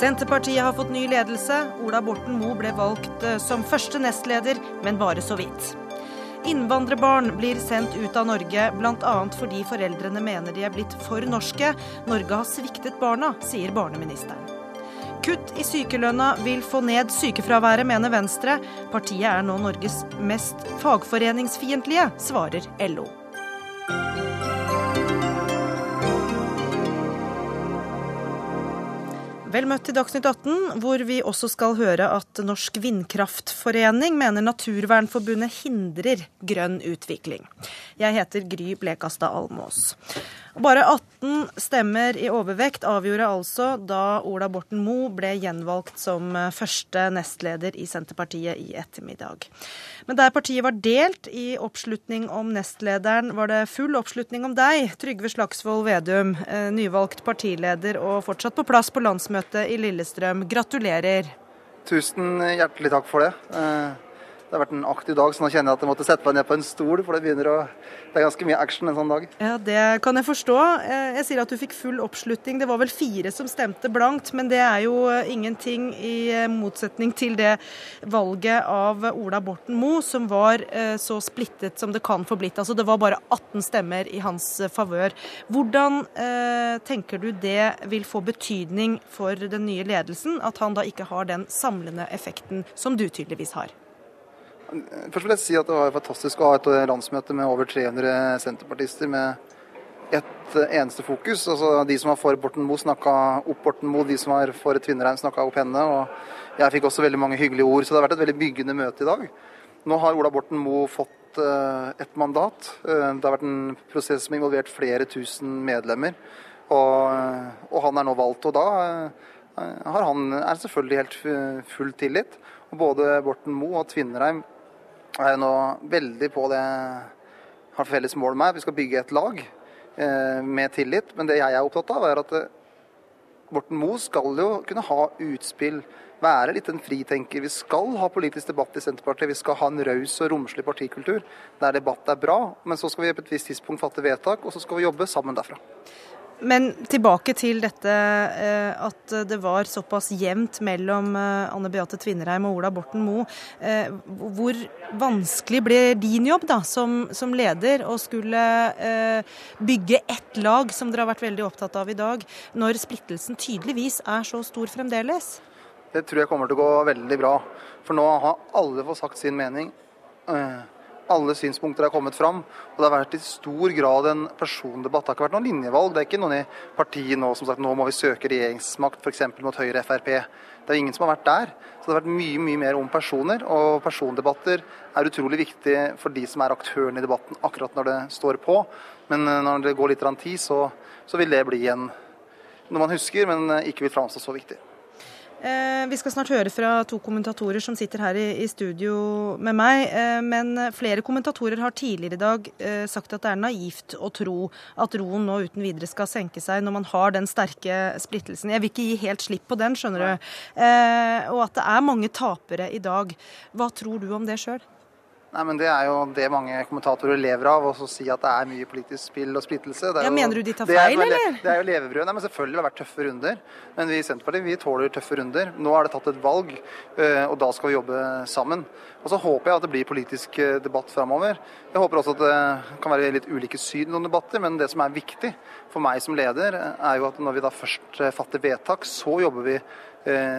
Senterpartiet har fått ny ledelse. Ola Borten Moe ble valgt eh, som første nestleder, men bare så vidt. Innvandrerbarn blir sendt ut av Norge, bl.a. fordi foreldrene mener de er blitt for norske. Norge har sviktet barna, sier barneministeren. Kutt i sykelønna vil få ned sykefraværet, mener Venstre. Partiet er nå Norges mest fagforeningsfiendtlige, svarer LO. Vel møtt til Dagsnytt 18, hvor vi også skal høre at Norsk Vindkraftforening mener Naturvernforbundet hindrer grønn utvikling. Jeg heter Gry Blekastad Almås. Bare 18 stemmer i overvekt avgjorde altså da Ola Borten Moe ble gjenvalgt som første nestleder i Senterpartiet i ettermiddag. Men der partiet var delt i oppslutning om nestlederen, var det full oppslutning om deg, Trygve Slagsvold Vedum, eh, nyvalgt partileder og fortsatt på plass på landsmøtet i Lillestrøm. Gratulerer. Tusen hjertelig takk for det. Det har vært en aktiv dag, så nå kjenner jeg at jeg måtte sette meg ned på en stol. For det begynner å Det er ganske mye action en sånn dag. Ja, det kan jeg forstå. Eh, jeg sier at du fikk full oppslutning. Det var vel fire som stemte blankt, men det er jo eh, ingenting i eh, motsetning til det valget av Ola Borten Moe, som var så splittet som det kan få blitt. Altså det var bare 18 stemmer i hans favør. Hvordan tenker du det vil få betydning for den nye ledelsen, at han da ikke har den samlende effekten som du tydeligvis har? Først vil jeg si at det var fantastisk å ha et landsmøte med over 300 senterpartister med ett eneste fokus. Altså De som var for Borten Moe, snakka opp Borten Moe. De som var for Tvinnereim, snakka opp henne. Og jeg fikk også veldig mange hyggelige ord. Så det har vært et veldig byggende møte i dag. Nå har Ola Borten Moe fått eh, et mandat. Eh, det har vært en prosess som har involvert flere tusen medlemmer. Og, eh, og han er nå valgt. Og da har han er selvfølgelig helt full tillit. Og både Borten Moe og Tvinnereim er jeg nå veldig på det har felles mål med. Vi skal bygge et lag eh, med tillit. Men det jeg er opptatt av, er at eh, Borten Moe skal jo kunne ha utspill, være litt en fritenker. Vi skal ha politisk debatt i Senterpartiet. Vi skal ha en raus og romslig partikultur der debatt er bra. Men så skal vi på et visst tidspunkt fatte vedtak, og så skal vi jobbe sammen derfra. Men tilbake til dette eh, at det var såpass jevnt mellom eh, Anne Beate Tvinnereim og Ola Borten Moe. Eh, hvor vanskelig ble din jobb da, som, som leder, å skulle bygge ett lag, som dere har vært veldig opptatt av i dag, når splittelsen tydeligvis er så stor fremdeles? Det tror jeg kommer til å gå veldig bra. For nå har alle fått sagt sin mening. Alle synspunkter har kommet fram. Og det har vært i stor grad en persondebatt. Det har ikke vært noen linjevalg. Det er ikke noen i partiet nå som sagt nå må vi søke regjeringsmakt f.eks. mot Høyre Frp. Det er ingen som har vært der. Så det har vært mye mye mer om personer. Og persondebatter er utrolig viktig for de som er aktørene i debatten akkurat når det står på. Men eh, når det går litt tid, så, så vil det bli en noe man husker, men eh, ikke vil framstå så viktig. Eh, vi skal snart høre fra to kommentatorer som sitter her i, studio med meg. Eh, men flere kommentatorer har tidligere i dag eh, sagt at det er naivt å tro at roen nå uten videre skal senke seg når man har den sterke splittelsen. Jeg vil ikke gi helt slipp på den, skjønner du. Og at det er mange tapere i dag. Hva tror du om det sjøl? Nei, men Det er jo det mange kommentatorer lever av, å si at det er mye politisk spill og splittelse. ja, jo, Mener du de tar feil, eller? Det er jo levebrød. Nei, men Selvfølgelig har det vært tøffe runder. Men vi i Senterpartiet vi tåler tøffe runder. Nå er det tatt et valg, eh, og da skal vi jobbe sammen. Og Så håper jeg at det blir politisk eh, debatt framover. Jeg håper også at det kan være litt ulike syn i noen debatter, men det som er viktig for meg som leder, er jo at når vi da først eh, fatter vedtak, så jobber vi Eh,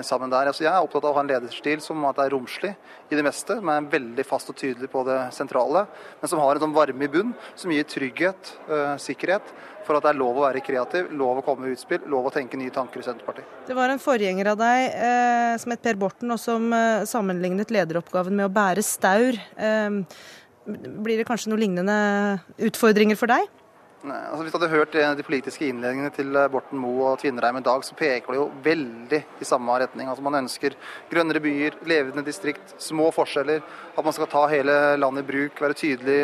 sammen der. Altså, jeg er opptatt av å ha en lederstil som at det er romslig i det meste, men er veldig fast og tydelig på det sentrale. Men som har en sånn varme i bunn, som gir trygghet, uh, sikkerhet, for at det er lov å være kreativ, lov å komme med utspill, lov å tenke nye tanker i Senterpartiet. Det var en forgjenger av deg eh, som het Per Borten, og som eh, sammenlignet lederoppgaven med å bære staur. Eh, blir det kanskje noen lignende utfordringer for deg? Altså, hvis du hadde hørt de politiske innledningene til eh, Borten Moe og Tvinnereim i dag, så peker det jo veldig i samme retning. Altså, man ønsker grønnere byer, levende distrikt, små forskjeller. At man skal ta hele landet i bruk, være tydelig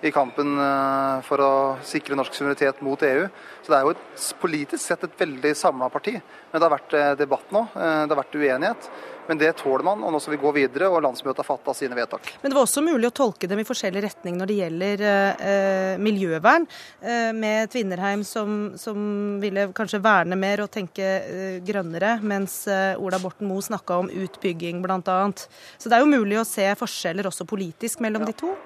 i kampen eh, for å sikre norsk suverenitet mot EU. Så det er jo et, politisk sett et veldig samla parti. Men det har vært eh, debatt nå, eh, det har vært uenighet. Men det tåler man, og nå skal vi gå videre, og landsmøtet har fatta sine vedtak. Men det var også mulig å tolke dem i forskjellig retning når det gjelder eh, miljøvern, eh, med Tvinnerheim som, som, ville kanskje verne mer og tenke eh, grønnere, mens Ola Borten Moe snakka om utbygging bl.a. Så det er jo mulig å se forskjeller også politisk mellom ja. de to?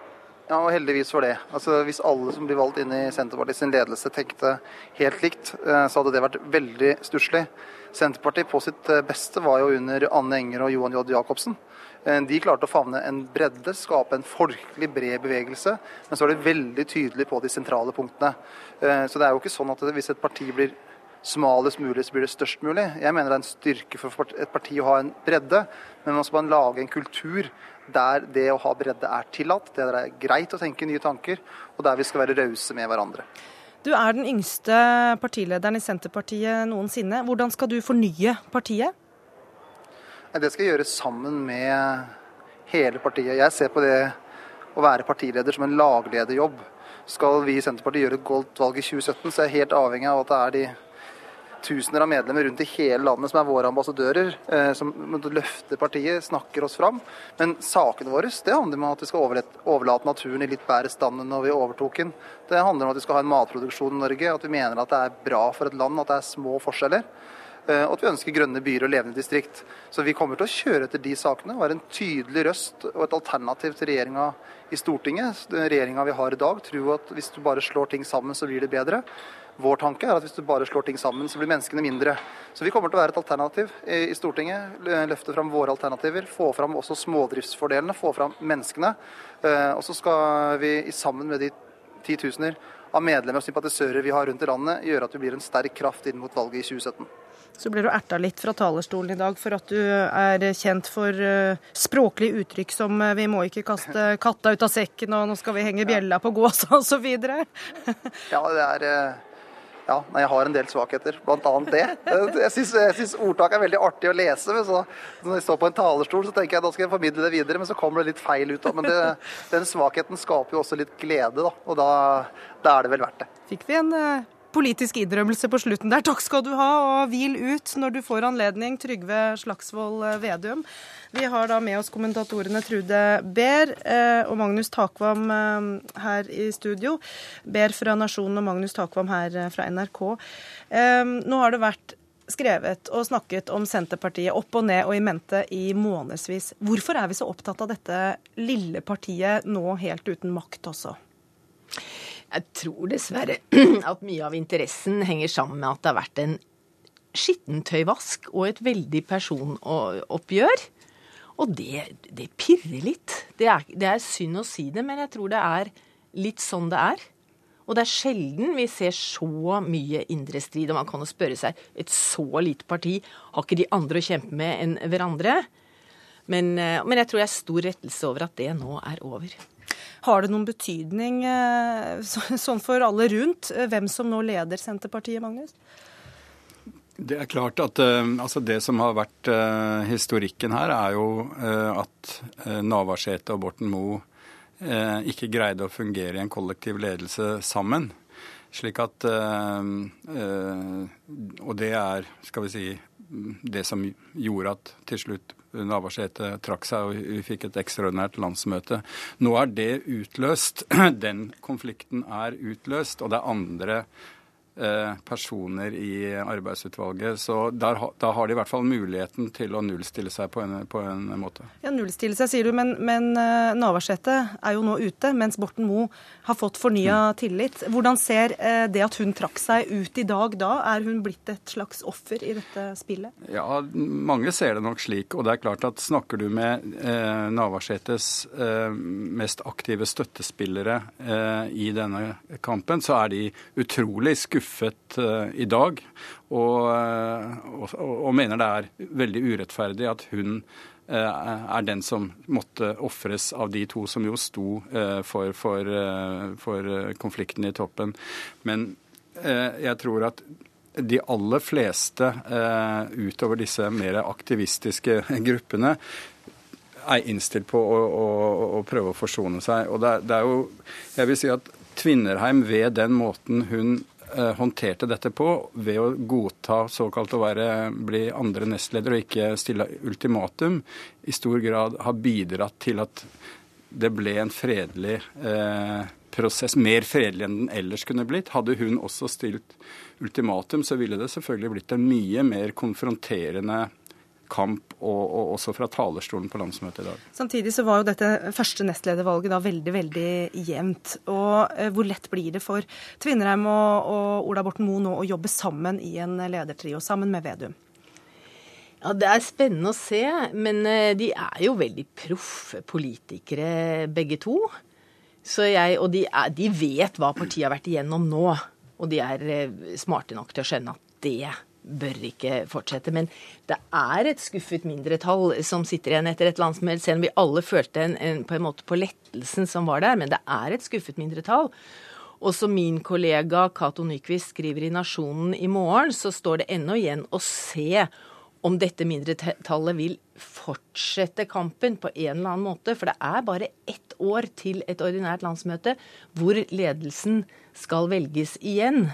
Ja, og heldigvis for det. Altså, hvis alle som blir valgt inn i Senterpartiet sin ledelse tenkte helt likt, eh, så hadde det vært veldig stusslig. Senterpartiet på sitt eh, beste var jo under Anne Enger og Johan J. Jacobsen. Eh, de klarte å favne en bredde, skape en folkelig bred bevegelse. Men så er det veldig tydelig på de sentrale punktene. Så det er jo ikke sånn at hvis et parti blir smalest mulig, så blir det størst mulig. Jeg mener det er en styrke for et parti å ha en bredde, men man skal lage en kultur der det å ha bredde er tillatt, der det er greit å tenke nye tanker, og der vi skal være rause med hverandre. Du er den yngste partilederen i Senterpartiet noensinne. Hvordan skal du fornye partiet? Det skal jeg gjøre sammen med hele partiet. Jeg ser på det å være partileder som en laglederjobb. Skal vi i Senterpartiet gjøre et godt valg i 2017, så er jeg helt avhengig av at det er de tusener av medlemmer rundt i hele landet som er våre ambassadører, eh, som løfter partiet, snakker oss fram. Men sakene våre det handler om at vi skal overlate naturen i litt bedre stand enn når vi overtok den. Det handler om at vi skal ha en matproduksjon i Norge, at vi mener at det er bra for et land at det er små forskjeller. Eh, og at vi ønsker grønne byer og levende distrikt. Så vi kommer til å kjøre etter de sakene. Være en tydelig røst og et alternativ til regjeringa i Stortinget. Regjeringa vi har i dag, tror at hvis du bare slår ting sammen, så blir det bedre. Vår tanke er at hvis du bare slår ting sammen, så blir menneskene mindre. Så vi kommer til å være et alternativ i Stortinget. Løfte fram våre alternativer. Få fram også smådriftsfordelene. Få fram menneskene. Eh, og så skal vi sammen med de titusener av medlemmer og sympatisører vi har rundt i landet, gjøre at vi blir en sterk kraft inn mot valget i 2017. Så blir du erta litt fra talerstolen i dag for at du er kjent for uh, språklige uttrykk som uh, 'vi må ikke kaste katta ut av sekken', og 'nå skal vi henge bjella på gåsa', osv. ja, det er... Ja, jeg har en del svakheter, bl.a. det. Jeg syns ordtak er veldig artig å lese. men så, Når jeg står på en talerstol, så tenker jeg da skal jeg formidle det videre, men så kommer det litt feil ut. Men det, den svakheten skaper jo også litt glede, da, og da, da er det vel verdt det. Fikk vi en uh, politisk innrømmelse på slutten der. Takk skal du ha, og hvil ut når du får anledning, Trygve Slagsvold eh, Vedum. Vi har da med oss kommentatorene Trude Behr eh, og Magnus Takvam eh, her i studio. Behr fra Nasjonen og Magnus Takvam her fra NRK. Nå har det vært skrevet og snakket om Senterpartiet opp og ned og i mente i månedsvis. Hvorfor er vi så opptatt av dette lille partiet nå helt uten makt også? Jeg tror dessverre at mye av interessen henger sammen med at det har vært en skittentøyvask og et veldig personoppgjør. Og det, det pirrer litt. Det er, det er, synd å si det, men jeg tror det er litt sånn det er. Og det er sjelden vi ser så mye indre strid. Og man kan jo spørre seg, et så lite parti, har ikke de andre å kjempe med enn hverandre? Men, eh, men jeg tror jeg er stor rettelse over at det nå er over. Har det noen betydning eh, sånn for alle rundt, eh, hvem som nå leder Senterpartiet, Magnus? Det er klart at uh, altså Det som har vært historikken her, er jo at Navarsete og Borten Moe ikke greide å fungere i en kollektiv ledelse sammen. Slik at Og det er, skal vi si, det som gjorde at til slutt Navarsete trakk seg og vi fikk et ekstraordinært landsmøte. Nå er det utløst. Den konflikten er utløst, og det er andre Eh, personer i arbeidsutvalget. Så der, da har de i hvert fall muligheten til å nullstille seg på en, på en måte. Ja, Nullstille seg, sier du, men, men uh, Navarsete er jo nå ute, mens Borten Moe har fått fornya mm. tillit. Hvordan ser uh, det at hun trakk seg ut i dag da? Er hun blitt et slags offer i dette spillet? Ja, mange ser det nok slik. Og det er klart at snakker du med uh, Navarsetes mest aktive støttespillere i denne kampen, så er de utrolig skuffet i dag, og, og, og, mener det er veldig urettferdig at hun er den som måtte ofres av de to som jo sto for, for, for, konflikten i toppen. Men jeg tror at de aller fleste utover disse mer aktivistiske gruppene er innstilt på å, å, å prøve å forsone seg. Og det er, det er, jo Jeg vil si at Tvinnerheim ved den måten hun eh, håndterte dette på, ved å godta såkalt å være, bli andre nestleder og ikke stille ultimatum, i stor grad har bidratt til at det ble en fredelig eh, prosess, mer fredelig enn den ellers kunne blitt. Hadde hun også stilt ultimatum, så ville det selvfølgelig blitt en mye mer konfronterende kamp, og, og, også fra talerstolen på landsmøtet i dag. Samtidig så var jo dette første nestledervalget da veldig, veldig jevnt. Og eh, hvor lett blir det for Tvinnereim og, og Ola Borten Moe nå å jobbe sammen i en ledertrio, sammen med Vedum? Ja, Det er spennende å se, men eh, de er jo veldig proffe politikere begge to. Jeg, og de, er, de, vet hva partiet har vært igjennom nå. Og de er eh, smarte nok til å skjønne at det bør ikke fortsette. Men det er et skuffet mindretall som sitter igjen etter et landsmøte, selv om vi alle følte en, en, på en måte på lettelsen som var der. Men det er et skuffet mindretall. Og som min kollega Cato Nyquist skriver i Nasjonen i morgen, så står det ennå igjen å se om dette mindretallet vil fortsette kampen på en eller annen måte. For det er bare ett år til et ordinært landsmøte hvor ledelsen skal velges igjen.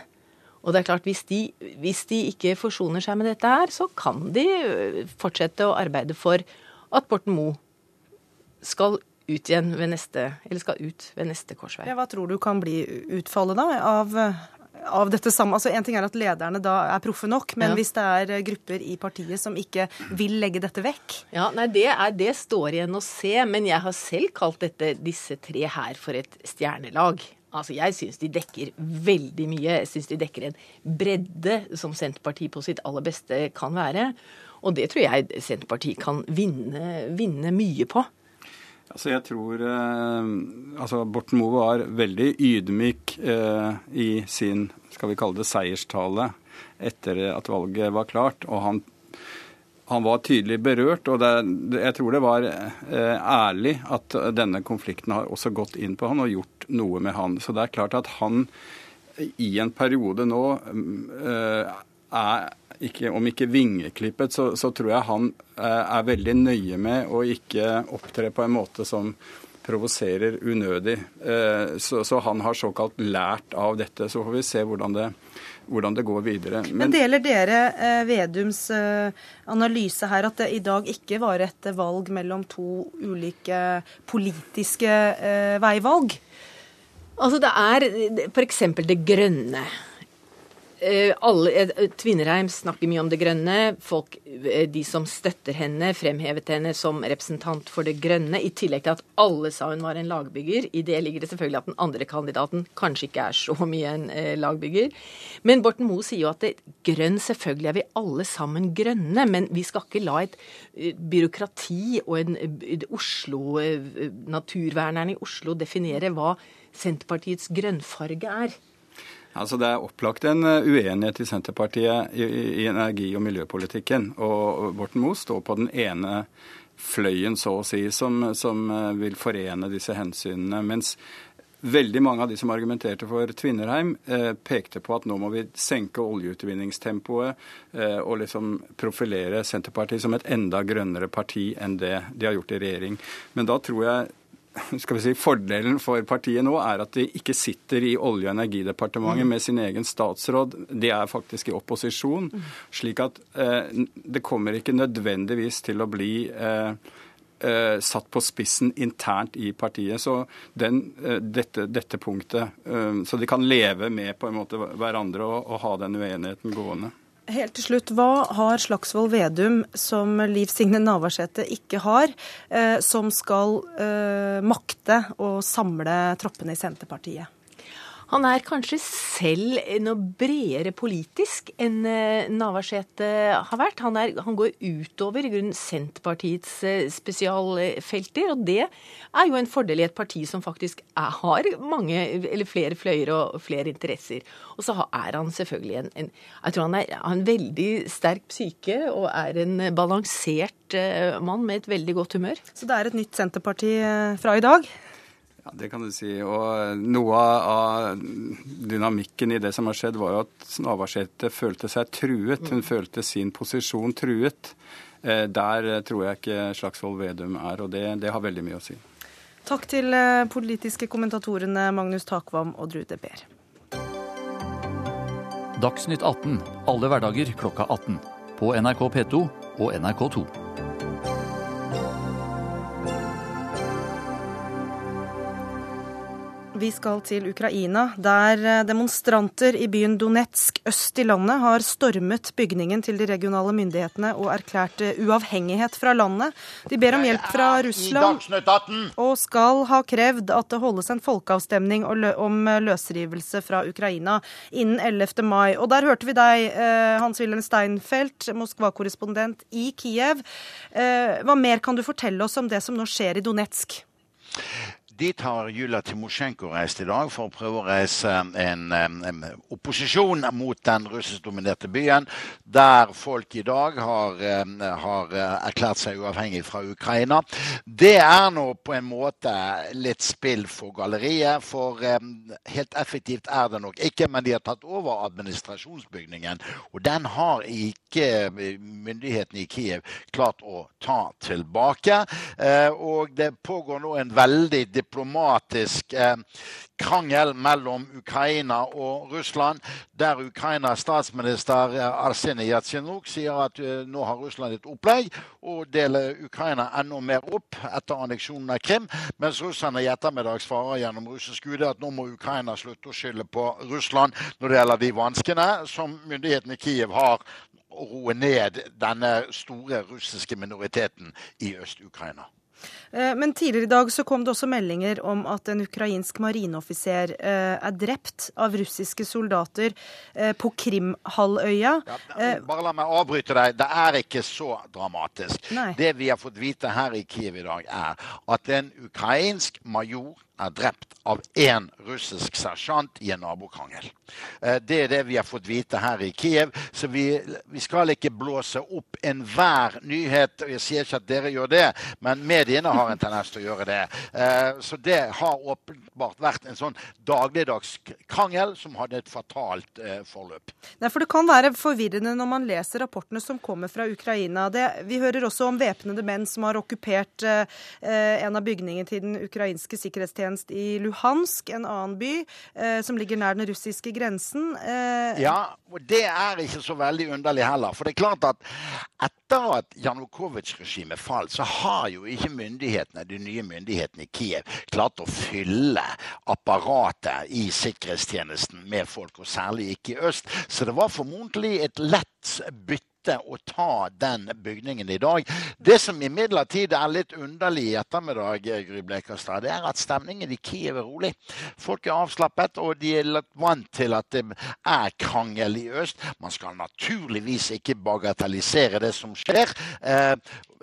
Og det er klart, hvis de, hvis de ikke forsoner seg med dette her, så kan de øh, fortsette å arbeide for at Borten Moe skal ut igjen ved neste, eller skal ut ved neste korsvei. Ja, hva tror du kan bli utfallet da av, av dette samme? Altså En ting er at lederne da er proffe nok, men ja. hvis det er grupper i partiet som ikke vil legge dette vekk? Ja, nei, det, er, det står igjen å se, men jeg har selv kalt dette, disse tre her for et stjernelag. Altså, Jeg syns de dekker veldig mye. Jeg syns de dekker en bredde som Senterpartiet på sitt aller beste kan være. Og det tror jeg Senterpartiet kan vinne, vinne mye på. Altså jeg tror eh, altså Borten Moe var veldig ydmyk eh, i sin skal vi kalle det seierstale etter at valget var klart. Og han han var tydelig berørt, og det, jeg tror det var eh, ærlig at denne konflikten har også gått inn på han og gjort noe med han. Så det er klart at han i en periode nå eh, er ikke, om ikke vingeklippet, så, så, tror jeg han eh, er veldig nøye med å ikke opptre på en måte som provoserer unødig. Eh, så, så han har såkalt lært av dette. Så får vi se hvordan det hvordan det går videre. Men, Men deler dere eh, Vedums eh, analyse her, at det i dag ikke var et valg mellom to ulike politiske eh, veivalg? Altså det er f.eks. det grønne. Eh, alle, eh, Tvinnereim snakker mye om det grønne. Folk, eh, de som støtter henne, fremhevet henne som representant for det grønne. I tillegg til at alle sa hun var en lagbygger. I det ligger det selvfølgelig at den andre kandidaten kanskje ikke er så mye en lagbygger. Men Borten Moe sier jo at det, grønn selvfølgelig er vi alle sammen grønne. Men vi skal ikke la et byråkrati og en Oslo, naturvernerne i Oslo definere hva Senterpartiets grønnfarge er. Altså Det er opplagt en eh, uenighet i Senterpartiet i, i energi- og miljøpolitikken. Og Borten Moe står på den ene fløyen, så å si, som, som eh, vil forene disse hensynene. Mens veldig mange av de som argumenterte for Tvinnerheim, eh, pekte på at nå må vi senke oljeutvinningstempoet eh, og liksom profilere Senterpartiet som et enda grønnere parti enn det de har gjort i regjering. Men da tror jeg skal vi si, Fordelen for partiet nå er at de ikke sitter i Olje- og energidepartementet mm. med sin egen statsråd. De er faktisk i opposisjon. Mm. Slik at eh, det kommer ikke nødvendigvis til å bli eh, eh, satt på spissen internt i partiet. Så den, eh, dette, dette, punktet eh, Så de kan leve med på en måte hverandre og, og ha den uenigheten gående. Helt til slutt, Hva har Slagsvold Vedum som Liv Signe Navarsete ikke har, eh, som skal eh, makte å samle troppene i Senterpartiet? Han er kanskje selv noe bredere politisk enn eh, Navarsete har vært. Han, er, han går utover i grunnen Senterpartiets eh, spesialfelter, og det er jo en fordel i et parti som faktisk er, har mange, eller flere fløyer og flere interesser. Og så er han selvfølgelig en, en Jeg tror han er, en veldig sterk psyke og er en balansert eh, mann med et veldig godt humør. Så det er et nytt Senterparti fra i dag? Ja, Det kan du si. Og noe av dynamikken i det som har skjedd, var jo at Navarsete følte seg truet. Hun følte sin posisjon truet. Eh, der tror jeg ikke Slagsvold Vedum er, og det, det har veldig mye å si. Takk til eh, politiske kommentatorene Magnus Takvam og Drude Behr. Dagsnytt 18 alle hverdager klokka 18. På NRK P2 og NRK2. Vi skal til Ukraina, der eh, demonstranter i byen Donetsk øst i landet har stormet bygningen til de regionale myndighetene og erklært eh, uavhengighet fra landet. De ber om hjelp fra Russland og skal ha krevd at det holdes en folkeavstemning om eh, løsrivelse fra Ukraina innen 11. mai. Og der hørte vi deg, Hans-Wilhelm Steinfeld, Moskva-korrespondent i Kiev. Hva mer kan du fortelle oss om det som nå skjer i Donetsk? Dit har Julia Timosjenko reist i dag for å prøve å reise en, en opposisjon mot den russiskdominerte byen, der folk i dag har, har, erklært seg uavhengig fra Ukraina. Det er nå på en måte litt spill for galleriet, for helt effektivt er det nok ikke. Men de har tatt over administrasjonsbygningen, og den har ikke myndighetene i Kiev klart å ta tilbake. Eh, og det pågår nå en veldig diplomatisk eh, krangel mellom Ukraina og Russland, der Ukrainas statsminister eh, Arsenij Jatsjenjuk sier at uh, nå har Russland et opplegg og deler Ukraina enda mer opp etter anneksjonen av Krim, mens russerne i ettermiddag svarer gjennom russisk UD at nå må Ukraina slutte å skylde på Russland når det gjelder de vanskene som myndighetene i Kiev har å roe ned denne store russiske minoriteten i Øst-Ukraina. Eh, men tidligere i dag så kom det også meldinger om at en ukrainsk marineoffiser eh, er drept av russiske soldater eh, på Krimhalvøya. Ja, bare la meg avbryte deg. Det er ikke så dramatisk. Nei. Det vi har fått vite her i Kiev i dag, er at en ukrainsk major er drept av én russisk sersjant i en nabokrangel. Det er det vi har fått vite her i Kiev. Så vi, vi skal ikke blåse opp enhver nyhet. Jeg sier ikke at dere gjør det, men mediene har en tendens til å gjøre det. Eh, så det har åpenbart vært en sånn dagligdags krangel som hadde et fatalt eh, forløp. Nei, for Det kan være forvirrende når man leser rapportene som kommer fra Ukraina. Det, vi hører også om væpnede menn som har okkupert eh, en av bygningene til den ukrainske sikkerhetstjeneste i Luhansk, en annen by som ligger nær den russiske grensen. Ja, og det er ikke så veldig underlig heller. For det er klart at etter at Janukovitsj-regimet falt, så har jo ikke myndighetene, de nye myndighetene i Kiev klart å fylle apparatet i sikkerhetstjenesten med folk, og særlig ikke i øst. Så det var formodentlig et lett bytte å ta den bygningen i dag. Det som imidlertid er litt underlig i ettermiddag, Gry Blekastad, det er at stemningen i Kiev er rolig. Folk er avslappet, og de er litt vant til at det er krangel i øst. Man skal naturligvis ikke bagatellisere det som skjer.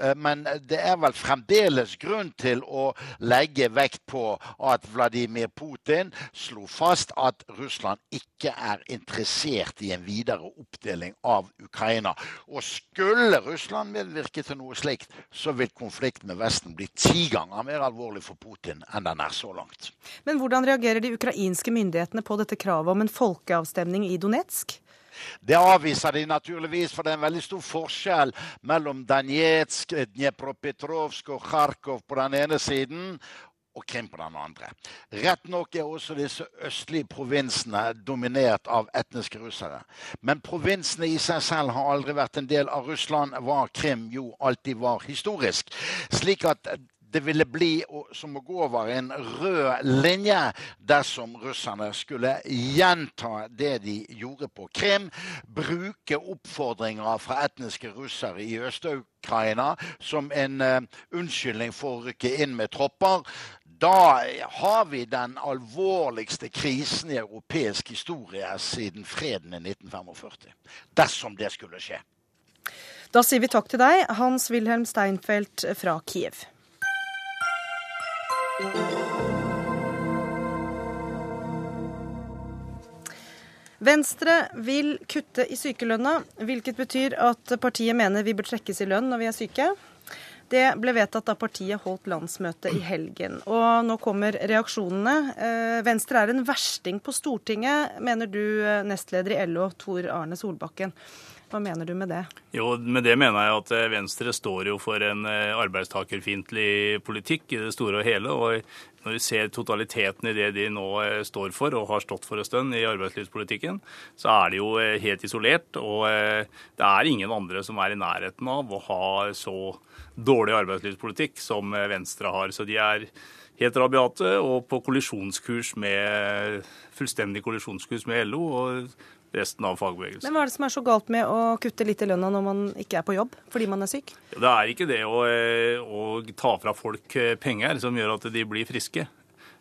Eh, men det er vel fremdeles grunn til å legge vekt på at Vladimir Putin slo fast at Russland ikke er interessert i en videre oppdeling av Ukraina. Og skulle Russland medvirke til noe slikt, så vil konflikten med Vesten bli ti ganger mer alvorlig for Putin enn den er så langt. Men hvordan reagerer de ukrainske myndighetene på dette kravet om en folkeavstemning i Donetsk? Det avviser de naturligvis, for det er en veldig stor forskjell mellom Danetsk, Dnepropetrovsk og Kharkov på den ene siden og Krim på den andre. Rett nok er også disse østlige provinsene dominert av etniske russere. Men provinsene i seg selv har aldri vært en del av Russland, hva Krim jo alltid var historisk. Slik at det ville bli som å gå over en rød linje dersom russerne skulle gjenta det de gjorde på Krim. Bruke oppfordringer fra etniske russere i Øst-Ukraina som en uh, unnskyldning for å rykke inn med tropper da har vi den alvorligste krisen i europeisk historie siden freden i 1945. Dersom det skulle skje. Da sier vi takk til deg, Hans-Wilhelm Steinfeld fra Kiev. Venstre vil kutte i sykelønna, hvilket betyr at partiet mener vi bør trekkes i lønn når vi er syke. Det ble vedtatt da partiet holdt landsmøte i helgen. Og nå kommer reaksjonene. Eh, Venstre er en versting på Stortinget, mener du, eh, nestleder i LO, Tor Arne Solbakken. Hva mener du med det? Jo, Med det mener jeg at eh, Venstre står jo for en arbeidstakerfiendtlig politikk i det store og hele. og Når vi ser totaliteten i det de nå står for og har stått for en stund i arbeidslivspolitikken, så er de jo helt isolert. Og det er ingen andre som er i nærheten av å ha så dårlig arbeidslivspolitikk som Venstre har. Så de er helt rabiate og på kollisjonskurs med, fullstendig kollisjonskurs med LO og resten av fagbevegelsen. Men Hva er det som er så galt med å kutte litt i lønna når man ikke er på jobb fordi man er syk? Det er ikke det å, å ta fra folk penger som gjør at de blir friske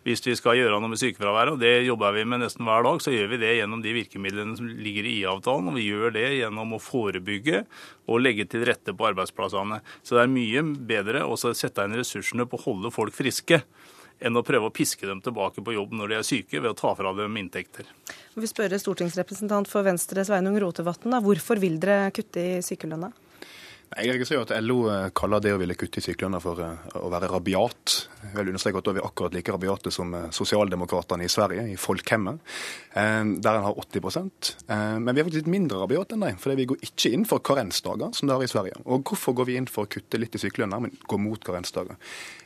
hvis vi skal gjøre noe med sykefraværet, og det jobber vi med nesten hver dag, så gjør vi det gjennom de virkemidlene som ligger i IA-avtalen. Og vi gjør det gjennom å forebygge og legge til rette på arbeidsplassene. Så det er mye bedre å sette inn ressursene på å holde folk friske enn å prøve å piske dem tilbake på jobb når de er syke, ved å ta fra dem inntekter. Vi spør stortingsrepresentant for Venstre Sveinung Rotevatn, hvorfor vil dere kutte i sykelønna? Jeg registrerer at LO eh, kaller det å ville kutte i sykelønna for eh, å være rabiat. Jeg vil understreke at da er vi akkurat like rabiate som eh, sosialdemokratene i Sverige, i Folkhemmet, der en har 80% Men vi er faktisk litt mindre rabiate enn dem, fordi vi går ikke inn for karensdager, som det har i Sverige. Og hvorfor går vi inn for å kutte litt i sykelønna, men går mot karensdager?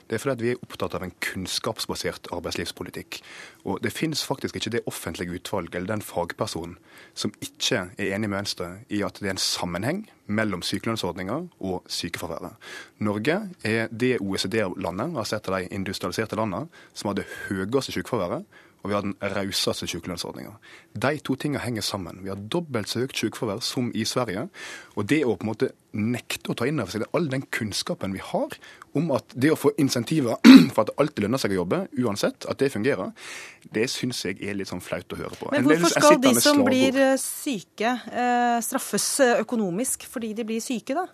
Det er fordi vi er opptatt av en kunnskapsbasert arbeidslivspolitikk. Og det finnes faktisk ikke det offentlige utvalget eller den fagpersonen som ikke er enig med Venstre i at det er en sammenheng mellom sykelønnsordninga og sykefraværet. Norge er det OECD-landet, altså et av de industrialiserte landene, som har det høyeste sykefraværet og vi har den rauseste sykelønnsordninga. De to tingene henger sammen. Vi har dobbelt så høyt sykefravær som i Sverige. Og det å på en måte nekte å ta inn over seg all den kunnskapen vi har om at det å få insentiver for at det alltid lønner seg å jobbe, uansett, at det fungerer, det syns jeg er litt sånn flaut å høre på. Men hvorfor skal de som blir eh, syke, eh, straffes eh, økonomisk fordi de blir syke, da?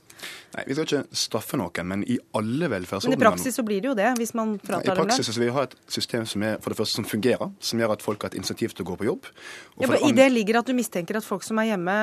Nei, Vi skal ikke straffe noen, men i alle velferdsordninger Men i praksis så blir det jo det, hvis man fratar dem det? I praksis så vil vi ha et system som er for det første som fungerer, som gjør at folk har et insentiv til å gå på jobb. Ja, men I det ligger at du mistenker at folk som er hjemme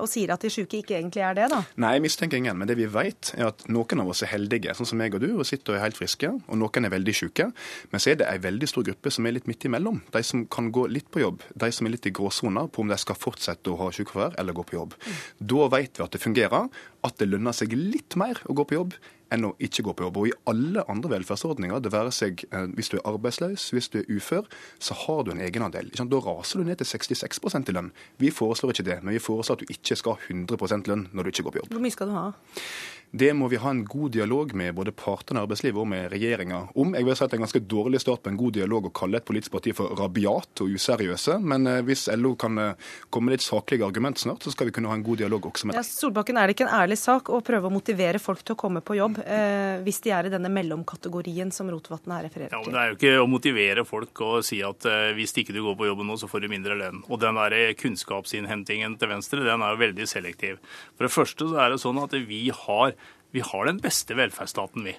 og sier at de er syke, ikke egentlig er det, da? Nei, jeg mistenker ingen. Men det vi vet, er at noen av oss er heldige, sånn som meg og du, og sitter og er helt friske, og noen er veldig syke. Men så er det ei veldig stor gruppe som er litt midt imellom. De som kan gå litt på jobb, de som er litt i gråsona på om de skal fortsette å ha sykefravær eller gå på jobb. Da vet vi at det fungerer, at det lønner seg litt mer å gå på jobb enn å ikke gå på jobb. Og i alle andre velferdsordninger, det være seg eh, hvis du er arbeidsløs, hvis du er ufør, så har du en egenandel. Da raser du ned til 66% i lønn. Vi foreslår ikke det, men vi foreslår at du ikke skal ha 100 lønn når du ikke går på jobb. Hvor mye skal du ha? Det må vi ha en god dialog med både partene i arbeidslivet og med regjeringa om. Jeg vil si at det er en ganske dårlig start på en god dialog å kalle et politisk parti for rabiat og useriøse. Men eh, hvis LO kan eh, komme med litt saklige argument snart, så skal vi kunne ha en god dialog også med dem. Ja, Solbakken, er det ikke en ærlig sak å prøve å motivere folk til å komme på jobb, eh, hvis de er i denne mellomkategorien som Rotevatn her refererer til? Ja, men Det er jo ikke å motivere folk å si at eh, hvis ikke du går på jobben nå, så får du mindre lønn. Og den der kunnskapsinnhentingen til Venstre, den er jo veldig selektiv. For det første så er det sånn at vi har vi har den beste velferdsstaten, vi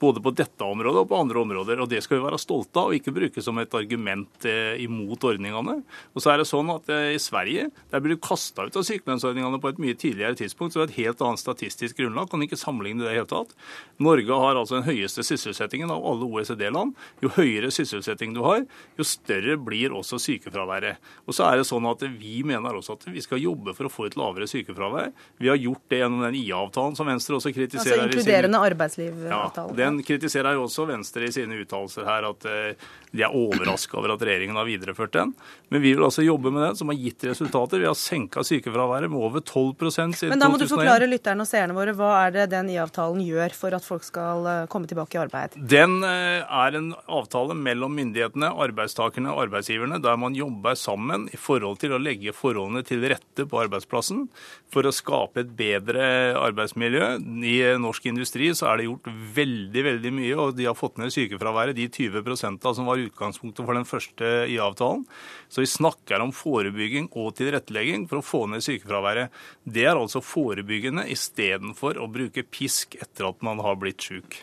både på dette området og på andre områder. og Det skal vi være stolte av og ikke bruke som et argument eh, imot ordningene. Og så er det sånn at eh, I Sverige der blir du kasta ut av sykelønnsordningene på et mye tidligere tidspunkt. så det er et helt annet statistisk grunnlag. Kan ikke sammenligne det i hele tatt. Norge har altså den høyeste sysselsettingen av alle OECD-land. Jo høyere sysselsetting du har, jo større blir også sykefraværet. Og så er det sånn at Vi mener også at vi skal jobbe for å få et lavere sykefravær. Vi har gjort det gjennom den IA-avtalen som Venstre også kritiserer. Altså inkluderende arbeidslivavtalen. Ja, den kritiserer jo også Venstre i sine uttalelser her at eh, de er overraska over at regjeringen har videreført den. Men vi vil altså jobbe med den, som har gitt resultater. Vi har senka sykefraværet med over 12 siden 2001. Men da må du forklare lytterne og seerne våre hva er det den IA-avtalen gjør for at folk skal eh, komme tilbake i arbeid? Den eh, er en avtale mellom myndighetene, arbeidstakerne og arbeidsgiverne, der man jobber sammen i forhold til å legge forholdene til rette på arbeidsplassen for å skape et bedre arbeidsmiljø. I norsk industri så er det gjort veldig veldig mye, og de har fått ned sykefraværet, de 20% som var utgangspunktet for den første IA-avtalen. Så vi snakker om forebygging og tilrettelegging for å få ned sykefraværet. Det er altså forebyggende istedenfor å bruke pisk etter at man har blitt syk.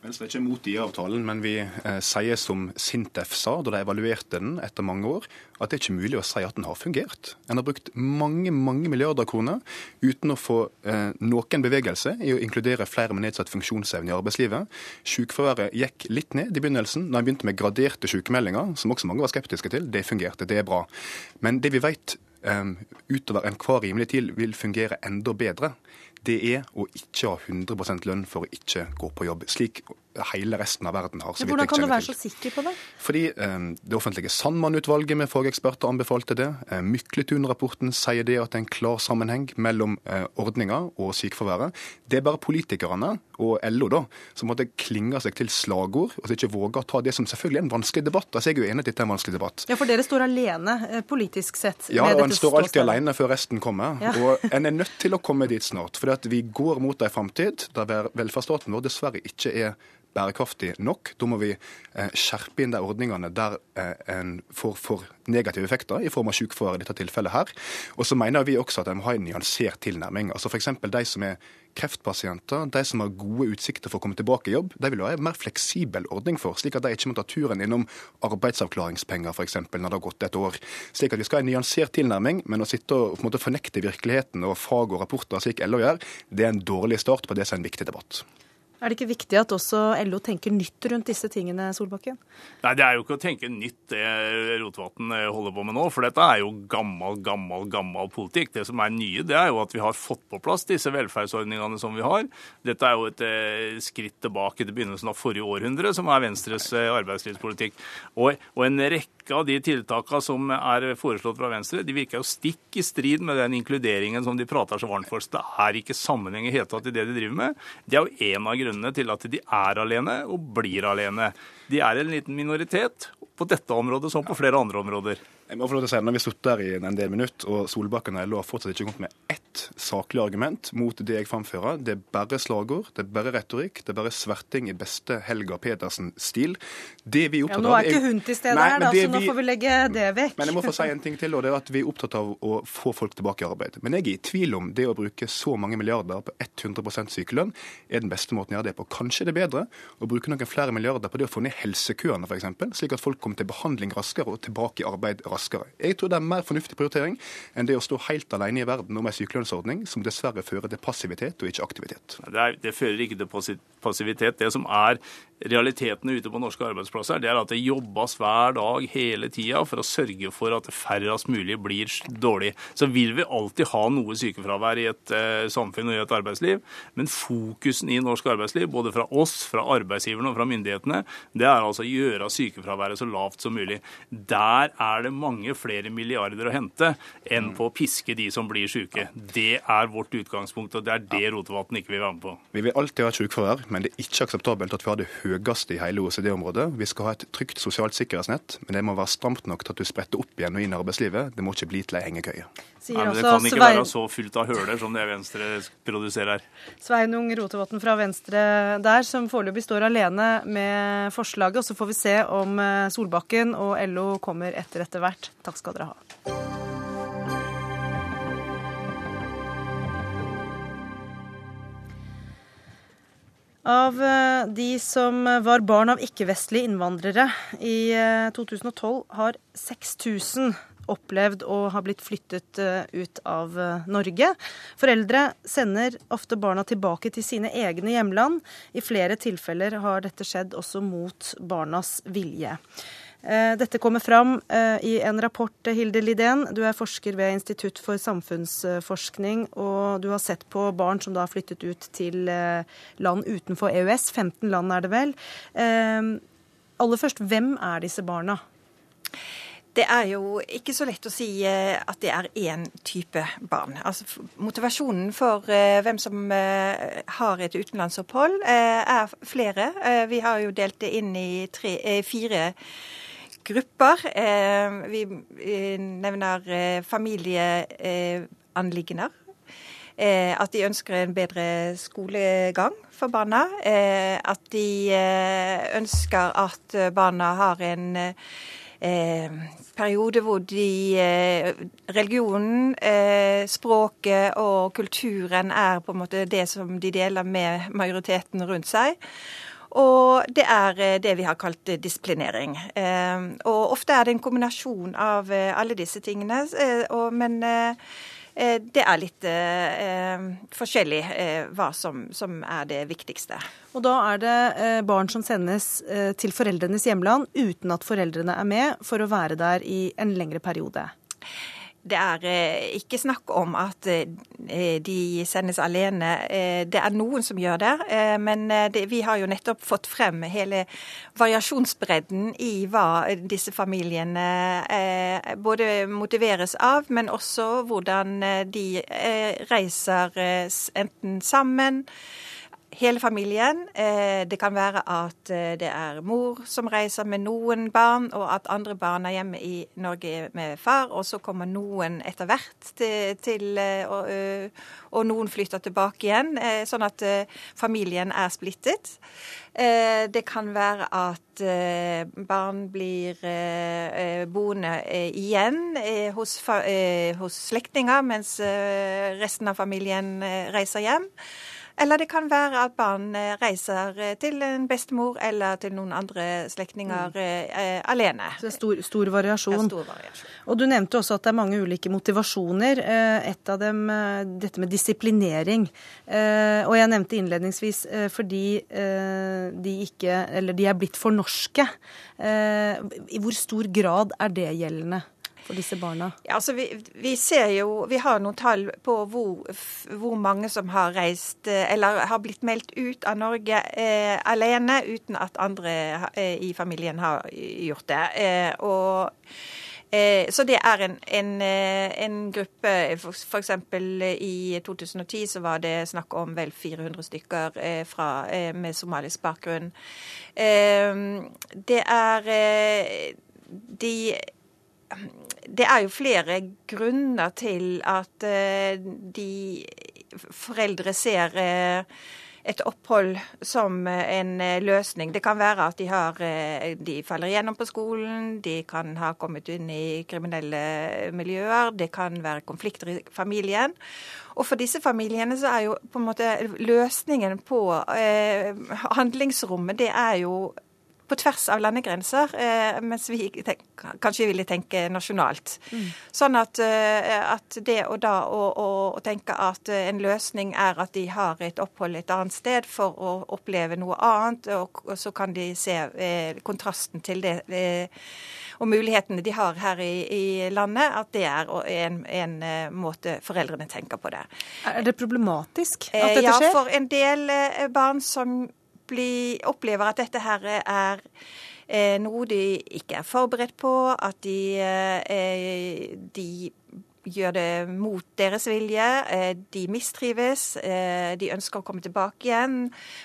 Venstre er ikke mot IA-avtalen, men vi eh, sier som Sintef sa da de evaluerte den etter mange år, at det er ikke mulig å si at den har fungert. En har brukt mange mange milliarder kroner uten å få eh, noen bevegelse i å inkludere flere med nedsatt funksjonsevne i arbeidslivet. Sykefraværet gikk litt ned i begynnelsen, da en begynte med graderte sykemeldinger, som også mange var skeptiske til. Det fungerte, det er bra. Men det vi vet eh, utover enhver rimelig tid vil fungere enda bedre, det er å ikke ha 100% lønn for å ikke gå på jobb. Slik hele resten av verden har. Så Hvordan kan du være så sikker på det? Fordi eh, Det offentlige Sandmann-utvalget med fageksperter anbefalte det. Eh, Mykletun-rapporten sier det at det er en klar sammenheng mellom eh, ordninga og sykefraværet. Det er bare politikerne og LO da, som måtte klinge seg til slagord og ikke våge å ta det som selvfølgelig er en vanskelig debatt. Altså, jeg er jo enig i at dette er en vanskelig debatt. Ja, For dere står alene eh, politisk sett? Ja, og en står alltid alene før resten kommer. Ja. Og en er nødt til å komme dit snart. For vi går mot en framtid der velferdsstaten vår dessverre ikke er bærekraftig nok. Da må vi eh, skjerpe inn de ordningene der eh, en får for negative effekter, i form av sykefravær i dette tilfellet her. Og så mener vi også at en må ha en nyansert tilnærming. Altså F.eks. de som er kreftpasienter, de som har gode utsikter for å komme tilbake i jobb, de vil ha en mer fleksibel ordning for, slik at de ikke må ta turen innom arbeidsavklaringspenger f.eks. når det har gått et år. Slik at vi skal ha en nyansert tilnærming, men å sitte og måte fornekte virkeligheten og fag og rapporter slik LO gjør, det er en dårlig start på det som er en viktig debatt. Er det ikke viktig at også LO tenker nytt rundt disse tingene, Solbakken? Nei, det er jo ikke å tenke nytt det Rotevatn eh, holder på med nå. For dette er jo gammel, gammel, gammel politikk. Det som er nye, det er jo at vi har fått på plass disse velferdsordningene som vi har. Dette er jo et eh, skritt tilbake til begynnelsen av forrige århundre, som er Venstres eh, arbeidslivspolitikk. Og, og en rekke av de tiltakene som er foreslått fra Venstre, de virker jo stikk i strid med den inkluderingen som de prater så varmt for. Så det er ikke sammenheng i hele tatt i det de driver med. Det er jo en av grunnene grunnene til at de er alene og blir alene. De er en liten minoritet på dette området som på flere andre områder. Jeg må få lov til å si, Når vi har sittet der i en del minutter, og Solbakken og LO har fortsatt ikke kommet med ett saklig argument mot det jeg framfører, det er bare slagord, det er bare retorikk, det er bare sverting i beste Helga Petersen-stil. Det vi er opptatt av... Ja, Nå er ikke hun til stede her, da, så nå får vi legge det vekk. Men jeg må få si en ting til, og det er at vi er opptatt av å få folk tilbake i arbeid. Men jeg er i tvil om det å bruke så mange milliarder på 100% sykelønn er den beste måten å gjøre det på. Kanskje det er bedre å bruke noen flere milliarder på det å få ned helsekøene, f.eks., slik at folk kommer til behandling raskere og tilbake i arbeid raskere raskere. Jeg tror det er mer fornuftig prioritering enn det å stå helt alene i verden om en sykelønnsordning som dessverre fører til passivitet og ikke aktivitet. Det, er, det fører ikke til passivitet. Det som er realitetene ute på norske arbeidsplasser, det er at det jobbes hver dag hele tida for å sørge for at færrest mulig blir dårlig. Så vil vi alltid ha noe sykefravær i et eh, samfunn og i et arbeidsliv, men fokusen i norsk arbeidsliv, både fra oss, fra arbeidsgiverne og fra myndighetene, det er altså å gjøre sykefraværet så lavt som mulig. Der er det mange flere milliarder å hente enn på å piske de som blir syke. Det er vårt utgangspunkt, og det er det Rotevatn ikke vil være med på. Vi vil alltid ha sykefravær, men det er ikke akseptabelt at vi har det høye høyeste i hele OECD-området. Vi skal ha et trygt sosialt sikkerhetsnett, men det må være stramt nok til at du spretter opp igjen og inn i arbeidslivet. Det må ikke bli til ei hengekøye. Nei, men det kan ikke være så fullt av høler som det Venstre produserer. Sveinung Rotevatn fra Venstre der, som foreløpig står alene med forslaget. Og så får vi se om eh, Solbakken og LO kommer etter etter hvert. Takk skal dere ha. Av eh, de som var barn av ikke-vestlige innvandrere i 2012, eh, har 6000 opplevd å ha blitt flyttet eh, ut av Norge. Foreldre sender ofte barna tilbake til sine egne hjemland. I flere tilfeller har dette skjedd også mot barnas vilje. Eh, dette kommer fram eh, i en rapport, Hilde Lidén. Du er forsker ved Institutt for samfunnsforskning, og du har sett på barn som da har flyttet ut til eh, land utenfor EØS. 15 land er det vel. Aller først, hvem er disse barna? Det er jo ikke så lett å si at det er én type barn. Altså, motivasjonen for hvem som har et utenlandsopphold, er flere. vi har jo delt det inn i tre, fire grupper. Eh, vi nevner eh, familieanliggender. Eh, at de ønsker en bedre skolegang for barna. At de ønsker at barna har en periode hvor de Religionen, språket og kulturen er på en måte det som de deler med majoriteten rundt seg. Og det er det vi har kalt disiplinering. Og ofte er det en kombinasjon av alle disse tingene, men det er litt eh, forskjellig eh, hva som, er det viktigste. Og da er det eh, barn som sendes eh, til foreldrenes hjemland uten at foreldrene er med, for å være der i en lengre periode? Det er eh, ikke snakk om at eh, de sendes alene. Eh, det er noen som gjør det. Men vi har jo nettopp fått frem hele variasjonsbredden i hva disse familiene både motiveres av, men også hvordan de reiser enten sammen hele familien. Eh, det kan være at eh, det er mor som reiser med noen barn, og at andre barn er hjemme i Norge med far, og så kommer noen etter hvert til, til eh, og, og, noen flytter tilbake igjen, sånn at familien er splittet. Det kan være at barn blir boende igjen hos, hos slektninger, mens resten av familien reiser hjem. Eller det kan være at barn eh, reiser eh, til en bestemor eller til noen andre slektninger mm. eh, alene. Så det er stor, stor, variasjon. Ja, stor variasjon. Og du nevnte også at det er mange ulike motivasjoner. Et av dem dette med disiplinering. Og jeg nevnte innledningsvis fordi de ikke Eller de er blitt for norske. I hvor stor grad er det gjeldende? For disse barna? Ja, altså vi, vi, ser jo, vi har noen tall på hvor, hvor, mange som har reist eh, eller har blitt meldt ut av Norge eh, alene uten at andre eh, i familien har gjort det. Eh, og eh, så det er en, en, eh, en gruppe F.eks. i 2010 så var det snakk om vel 400 stykker fra, med somalisk bakgrunn. Det er de det er jo flere grunner til at eh, de foreldre ser eh, et opphold som en eh, løsning. Det kan være at de, har, de faller igjennom på skolen, de kan ha kommet inn i kriminelle miljøer, det kan være konflikter i familien. Og for disse familiene så er jo på en måte løsningen på eh, handlingsrommet, det er jo på tvers av landegrenser, eh, mens vi kanskje ville tenke nasjonalt. Mm. Sånn at, eh, at, det å da å, å, å, tenke at en løsning er at de har et opphold et annet sted for å oppleve noe annet, og, og så kan de se eh, kontrasten til det eh, og mulighetene de har her i, i landet, at det er en, en, eh, måte foreldrene tenker på det. Er det problematisk at dette skjer? Ja, for en del barn som opplever at dette her er eh, noe de ikke er forberedt på, at de, eh, de gjør det mot deres vilje. Eh, de mistrives, eh, de ønsker å komme tilbake igjen,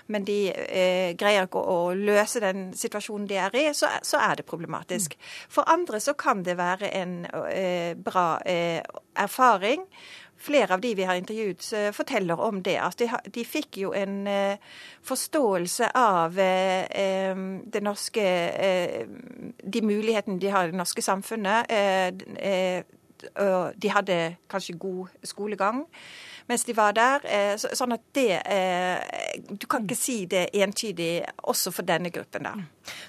men de eh, greier ikke å løse den situasjonen de er i, så, så er det problematisk. For andre så kan det være en bra erfaring flere av de vi har intervjuet, eh, forteller om det. At de, de fikk jo en uh, forståelse av uh, det norske uh, De mulighetene de har i det norske samfunnet. de hadde kanskje god skolegang mens de var der. Sånn at det Du kan ikke si det entydig også for denne gruppen der.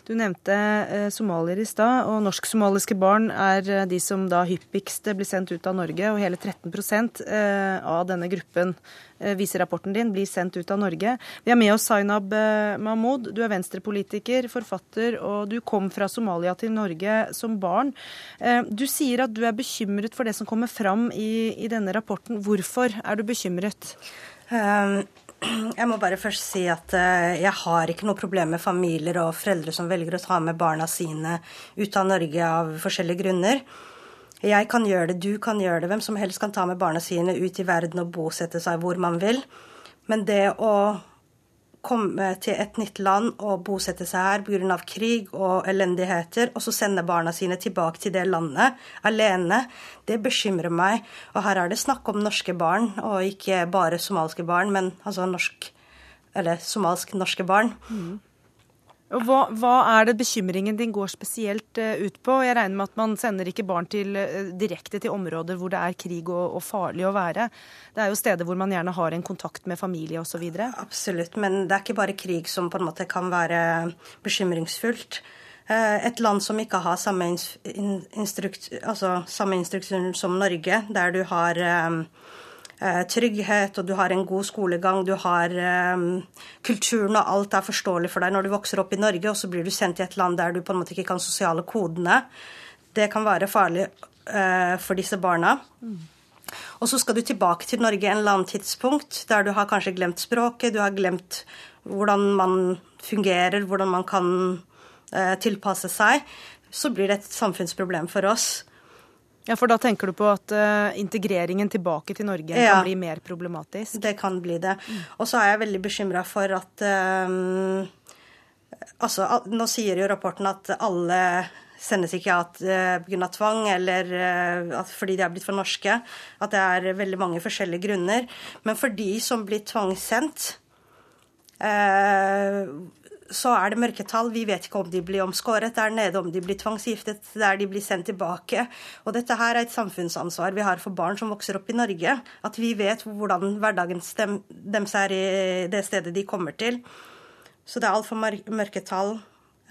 Du nevnte eh, somaliere i stad, og norsk-somaliske barn er eh, de som da hyppigst blir sendt ut av Norge. Og hele 13 eh, av denne gruppen, eh, viser rapporten din, blir sendt ut av Norge. Vi har med oss Zainab eh, Mahmoud. Du er venstrepolitiker, forfatter, og du kom fra Somalia til Norge som barn. Eh, du sier at du er bekymret for det som kommer fram i, i denne rapporten. Hvorfor er du bekymret? Um jeg må bare først si at jeg har ikke noe problem med familier og foreldre som velger å ta med barna sine ut av Norge av forskjellige grunner. Jeg kan gjøre det, du kan gjøre det, hvem som helst kan ta med barna sine ut i verden og bosette seg hvor man vil. Men det å komme til et nytt land og bosette seg her pga. krig og elendigheter, og så sende barna sine tilbake til det landet alene, det bekymrer meg. Og her er det snakk om norske barn, og ikke bare somalske barn, men altså norsk Eller somalsk-norske barn. Mm. Hva, hva, er det bekymringen din går spesielt uh, ut på? Jeg regner med at man sender ikke barn til, uh, direkte til områder hvor det er krig og, og, farlig å være. Det er jo steder hvor man gjerne har en kontakt med familie osv. Absolutt, men det er ikke bare krig som på en måte kan være bekymringsfullt. Uh, et land som ikke har samme, instrukt, altså, samme instruksjon som Norge, der du har Eh, trygghet, og du har en god skolegang, du har um, kulturen, og alt er forståelig for deg når du vokser opp i Norge, og så blir du sendt til et land der du på en måte ikke kan sosiale kodene. Det kan være farlig uh, for disse barna. Og så skal du tilbake til Norge en eller annen tidspunkt der du har kanskje glemt språket, du har glemt hvordan man fungerer, hvordan man kan tilpasse seg. Så blir det et samfunnsproblem for oss. Ja, For da tenker du på at uh, integreringen tilbake til Norge ja, kan bli mer problematisk? Det kan bli det. Og så er jeg veldig bekymra for at um, Altså, nå sier jo rapporten at alle sendes ikke at uh, pga. tvang eller at, fordi de er blitt for norske. At det er veldig mange forskjellige grunner. Men for de som blir tvangssendt, så er det mørketall. Vi vet ikke om de blir omskåret der nede, om de blir tvangsgiftet, der de blir sendt tilbake. Og dette her er et samfunnsansvar vi har for barn som vokser opp i Norge. At vi vet hvordan hverdagen deres er i det stedet de kommer til. Så det er altfor mørketall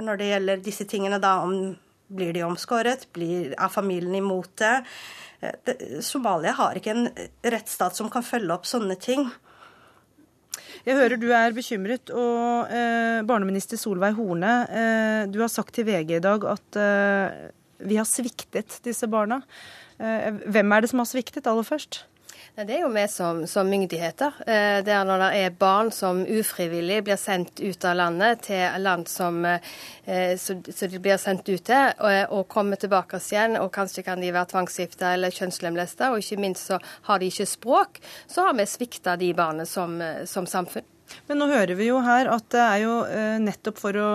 når det gjelder disse tingene. da, om Blir de omskåret? Blir, er familien imot det? Somalia har ikke en rettsstat som kan følge opp sånne ting. Jeg hører du er bekymret. Og eh, barneminister Solveig Horne, eh, du har sagt til VG i dag at eh, vi har sviktet disse barna. Eh, hvem er det som har sviktet aller først? Det er jo vi som, som myndigheter. Eh, er når det er barn som ufrivillig blir sendt ut av landet til land som eh, så de blir sendt ut til, og, og kommer tilbake igjen. og Kanskje kan de være tvangsgifta eller kjønnslemlesta, og ikke minst så har de ikke språk. Så har vi svikta de barna som, som samfunn. Men nå hører vi jo her at det er jo eh, nettopp for å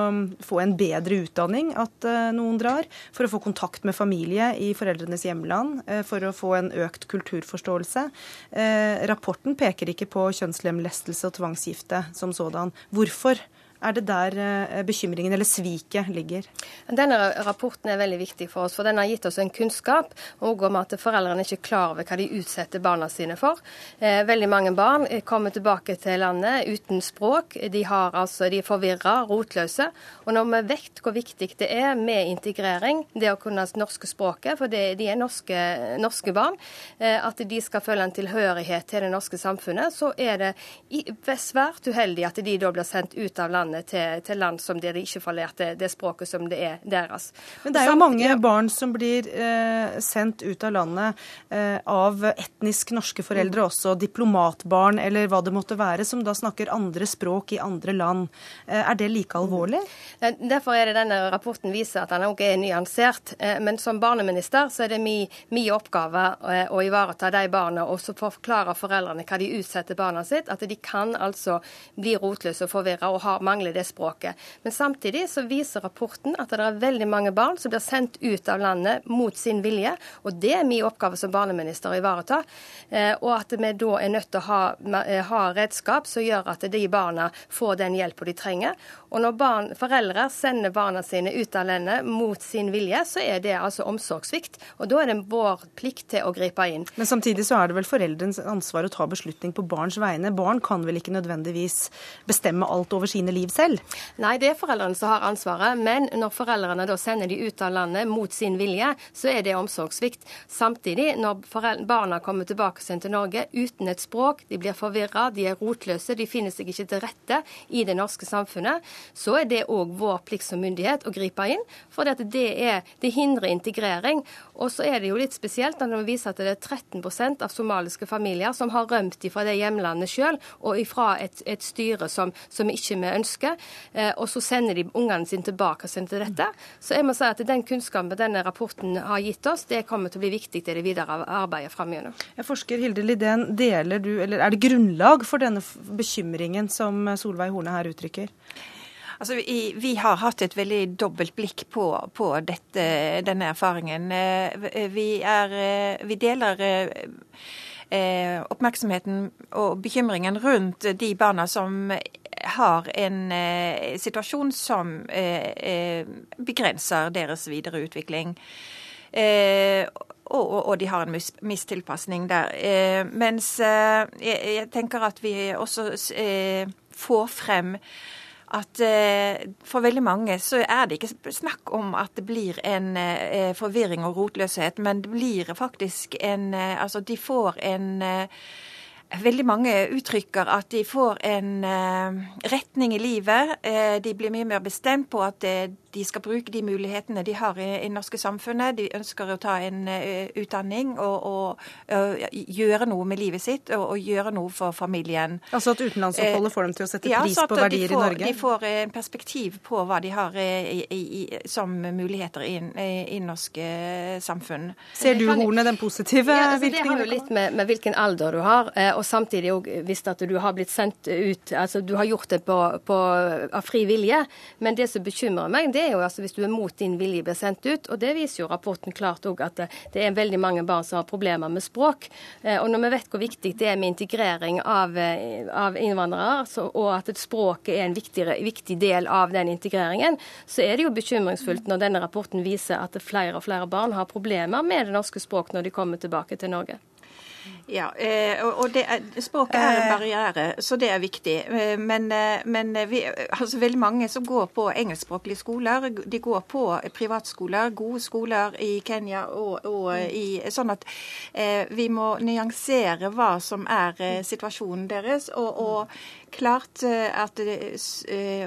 få en bedre utdanning at eh, noen drar. For å få kontakt med familie i foreldrenes hjemland. Eh, for å få en økt kulturforståelse. Rapporten peker ikke på kjønnslemlestelse og tvangsgifte som sådan. Hvorfor? Er det der eh, bekymringen eller sviket ligger? Denne rapporten er veldig viktig for oss, for den har gitt oss en kunnskap om at foreldrene ikke er klar over hva de utsetter barna sine for. Eh, veldig mange barn kommer tilbake til landet uten språk. De, har, altså, de er forvirra, rotløse. Og når vi vet hvor viktig det er med integrering, det å kunne norske språket, for det, de er norske, norske barn, eh, at de skal føle en tilhørighet til det norske samfunnet, så er det svært uheldig at de da blir sendt ut av landet landet til, til land som de ikke får lært det, det, språket som det er deres. Men det er jo mange barn som blir eh, sendt ut av landet eh, av etnisk norske foreldre også, diplomatbarn eller hva det måtte være, som da snakker andre språk i andre land. Eh, er det like alvorlig? Derfor er det denne rapporten viser at den også er nyansert. Eh, men som barneminister så er det min, min oppgave eh, å ivareta de barna og så forklare foreldrene hva de utsetter barna sitt. At de kan altså bli rotløse og forvirra og har mange mangler det språket. Men samtidig så viser rapporten at det er veldig mange barn som blir sendt ut av landet mot sin vilje. Og det er min oppgave som barneminister å ivareta. Eh, og at vi da er nødt til å ha, eh, ha redskap som gjør at de barna får den hjelpa de trenger. Og når barn, foreldre sender barna sine ut av landet mot sin vilje, så er det altså omsorgssvikt. Og da er det vår plikt til å gripe inn. Men samtidig så er det vel foreldrens ansvar å ta beslutning på barns vegne. Barn kan vel ikke nødvendigvis bestemme alt over sine liv selv? Nei, det er foreldrene som har ansvaret. Men når foreldrene da sender de ut av landet mot sin vilje, så er det omsorgssvikt. Samtidig, når barna kommer tilbake til Norge uten et språk, de blir forvirra, de er rotløse, de finner seg ikke til rette i det norske samfunnet, så er det òg vår plikt som myndighet å gripe inn. For det, det hindrer integrering. Og så er det jo litt spesielt når vi viser at det er 13% av somaliske familier som har rømt fra det hjemlandet sjøl, og ifra et, et styre som, som ikke vi ønsker ønsker, eh, og så sender de ungene sine tilbake til dette. Så jeg må si at den kunnskapen denne rapporten har gitt oss, det kommer til å bli viktig til det videre arbeidet framover. Forsker Hilde Lidén, deler du, eller er det grunnlag for denne bekymringen som Solveig Horne her uttrykker? Altså, vi, vi, har hatt et veldig dobbelt blikk på, på dette, denne erfaringen. Eh, vi, er, eh, vi deler oppmerksomheten og bekymringen rundt de barna som har en situasjon som begrenser deres videre utvikling. Og, og, og, de har en mis, mistilpasning der. Eh, mens eh, jeg, jeg, tenker at vi også eh, får frem at for veldig mange så er det ikke snakk om at det blir en forvirring og rotløshet, men det blir faktisk en Altså, de får en Veldig mange uttrykker at de får en retning i livet. de blir mye mer bestemt på at de skal bruke de mulighetene de har i det norske samfunnet. De ønsker å ta en uh, utdanning og, og uh, gjøre noe med livet sitt og, og, gjøre noe for familien. Altså at utenlandsoppholdet får dem til å sette ja, pris på verdier får, i Norge? De får en perspektiv på hva de har i, i, som muligheter i, i norske samfunn. Ser du, Horne, den positive ja, altså, virkningen? Det har jo litt med, med, hvilken alder du har, og samtidig òg hvis at du har blitt sendt ut Altså du har gjort det på, på, av fri vilje, men det som bekymrer meg, det det er jo altså hvis du er mot din vilje blir sendt ut. Og det viser jo rapporten klart òg at det er veldig mange barn som har problemer med språk. Eh, og når vi vet hvor viktig det er med integrering av, eh, av innvandrere, så, og at språket er en viktig, viktig, del av den integreringen, så er det jo bekymringsfullt når denne rapporten viser at flere og flere barn har problemer med det norske språk når de kommer tilbake til Norge. Ja, eh, og er, Språket er en eh. barriere, så det er viktig. Eh, men, men vi, altså veldig mange som går på engelskspråklige skoler, de går på privatskoler, gode skoler i Kenya og, og i Sånn at eh, vi må nyansere hva som er situasjonen deres. Og, og klart at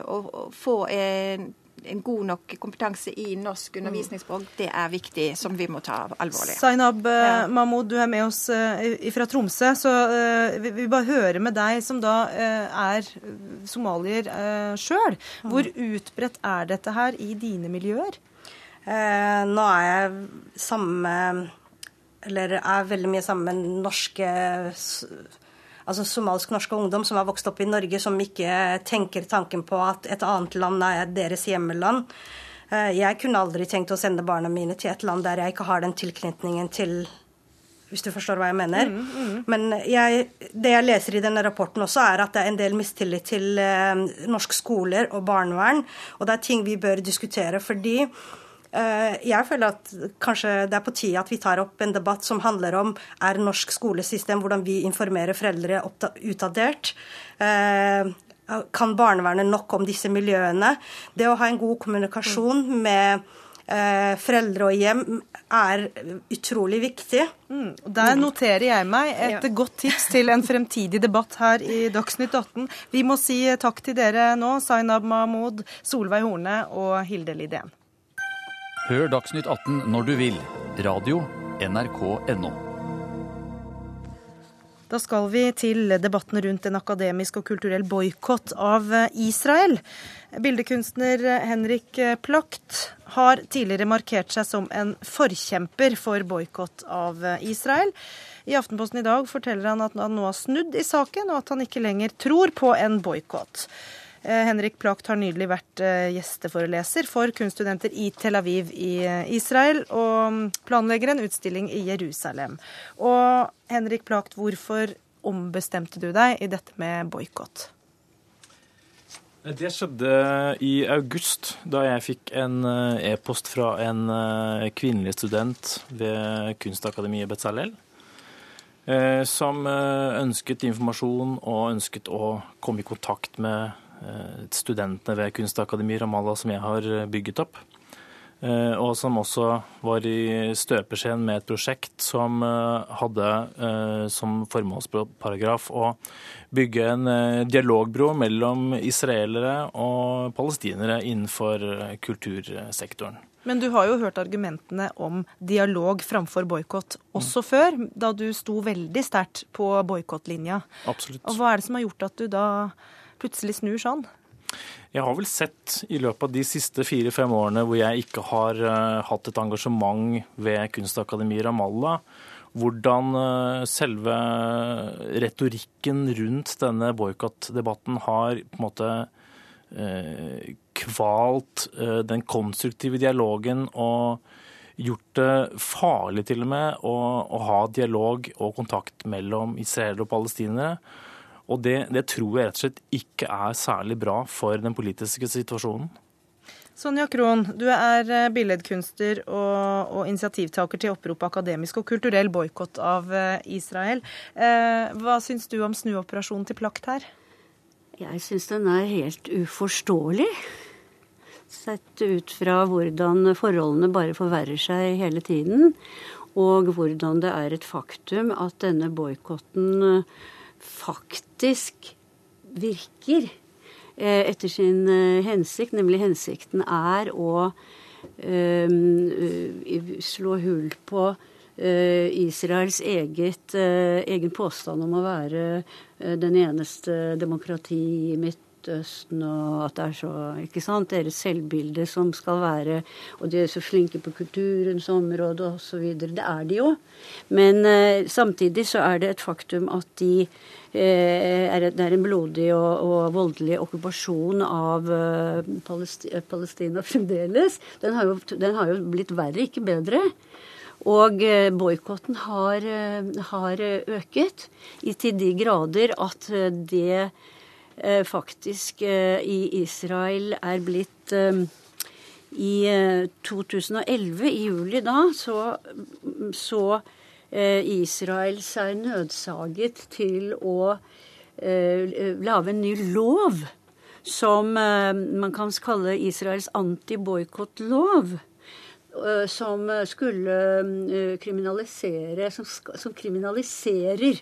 å få en en god nok kompetanse i norsk undervisningsspråk, det er viktig, som vi må ta alvorlig. Zainab eh, ja. Mahmoud, du er med oss uh, fra Tromsø. så uh, Vi vil bare høre med deg, som da er somalier sjøl. Hvor utbredt er dette her i dine miljøer? nå er jeg sammen Eller er veldig mye sammen med norske altså somalsk-norske ungdom som har vokst opp i Norge, som ikke tenker tanken på at et annet land er deres hjemmeland. Eh, jeg kunne aldri tenkt å sende barna mine til et land der jeg ikke har den tilknytningen til hvis du forstår hva jeg mener. Mm, mm. Men jeg, det jeg leser i denne rapporten også, er at det er en del mistillit til eh, norske skoler og barnevern. Og det er ting vi bør diskutere. fordi jeg føler at kanskje det er på tide at vi tar opp en debatt som handler om er norsk skolesystem, hvordan vi informerer foreldre, utdatert. Eh, kan barnevernet nok om disse miljøene? Det å ha en god kommunikasjon med Eh, foreldre og hjem er utrolig viktig. Mm, der noterer jeg meg et ja. godt tips til en fremtidig debatt her i Dagsnytt 18. Vi må si takk til dere nå, Zainab Mahmoud, Solveig Horne og Hilde Lidén. Hør Dagsnytt 18 når du vil. Radio NRK.no. Da skal vi til debatten rundt en akademisk og kulturell boikott av Israel. Bildekunstner Henrik Plakt har tidligere markert seg som en forkjemper for boikott av Israel. I Aftenposten i dag forteller han at han nå har snudd i saken, og at han ikke lenger tror på en boikott. Eh, Henrik Plakt har nylig vært eh, gjesteforeleser for kunststudenter i Tel Aviv i eh, Israel, og planlegger en utstilling i Jerusalem. Og Henrik Plakt, hvorfor ombestemte du deg i dette med boikott? Det skjedde i august, da jeg fikk en e-post fra en kvinnelig student ved Kunstakademiet Betzalel. Som ønsket informasjon og ønsket å komme i kontakt med studentene ved Kunstakademiet Ramallah som jeg har eh, bygget opp. Eh, og som også var i støpeskjeen med et prosjekt som hadde som formålsparagraf å bygge en dialogbro mellom israelere og palestinere innenfor kultursektoren. Men du har jo hørt argumentene om dialog framfor boikott også mm. før, da du sto veldig sterkt på boikottlinja. Absolutt. Og hva er det som har gjort at du da plutselig snur sånn? Jeg har vel sett i løpet av de siste fire-fem årene hvor jeg ikke har uh, hatt et engasjement ved Kunstakademiet Ramallah, hvordan uh, selve retorikken rundt denne boikottdebatten har på en måte uh, kvalt den konstruktive dialogen og gjort det farlig til og med å, å ha dialog og kontakt mellom israelere og palestinere. Og det, det tror jeg rett og slett ikke er særlig bra for den politiske situasjonen. Sonja Krohn, du er eh, billedkunstner og, og initiativtaker til oppropet akademisk og kulturell boikott av eh, Israel. Eh, hva syns du om snuoperasjonen til Plakt her? Jeg syns den er helt uforståelig. Sett ut fra hvordan forholdene bare forverrer seg hele tiden. Og hvordan det er et faktum at denne boikotten faktisk virker. Eh, etter sin eh, hensikt, nemlig hensikten er å eh, slå hull på Israels eget, egen påstand om å være den eneste demokrati i Midtøsten, og at det er så ikke sant, deres selvbilde som skal være Og de er så flinke på kulturens område osv. Det er de jo. Men samtidig så er det et faktum at de Eh, er, det er en blodig og, og voldelig okkupasjon av eh, Palestina, Palestina fremdeles. Den den har, jo, blitt verre, ikke bedre. Og eh, boikotten har, har, øket til de grader at det faktisk i Israel er blitt I 2011, i juli da, så, så Eh, Israel seg nødsaget til å eh, lage en ny lov som eh, man kan kalle Israels antiboikottlov. Som skulle kriminalisere Som, som kriminaliserer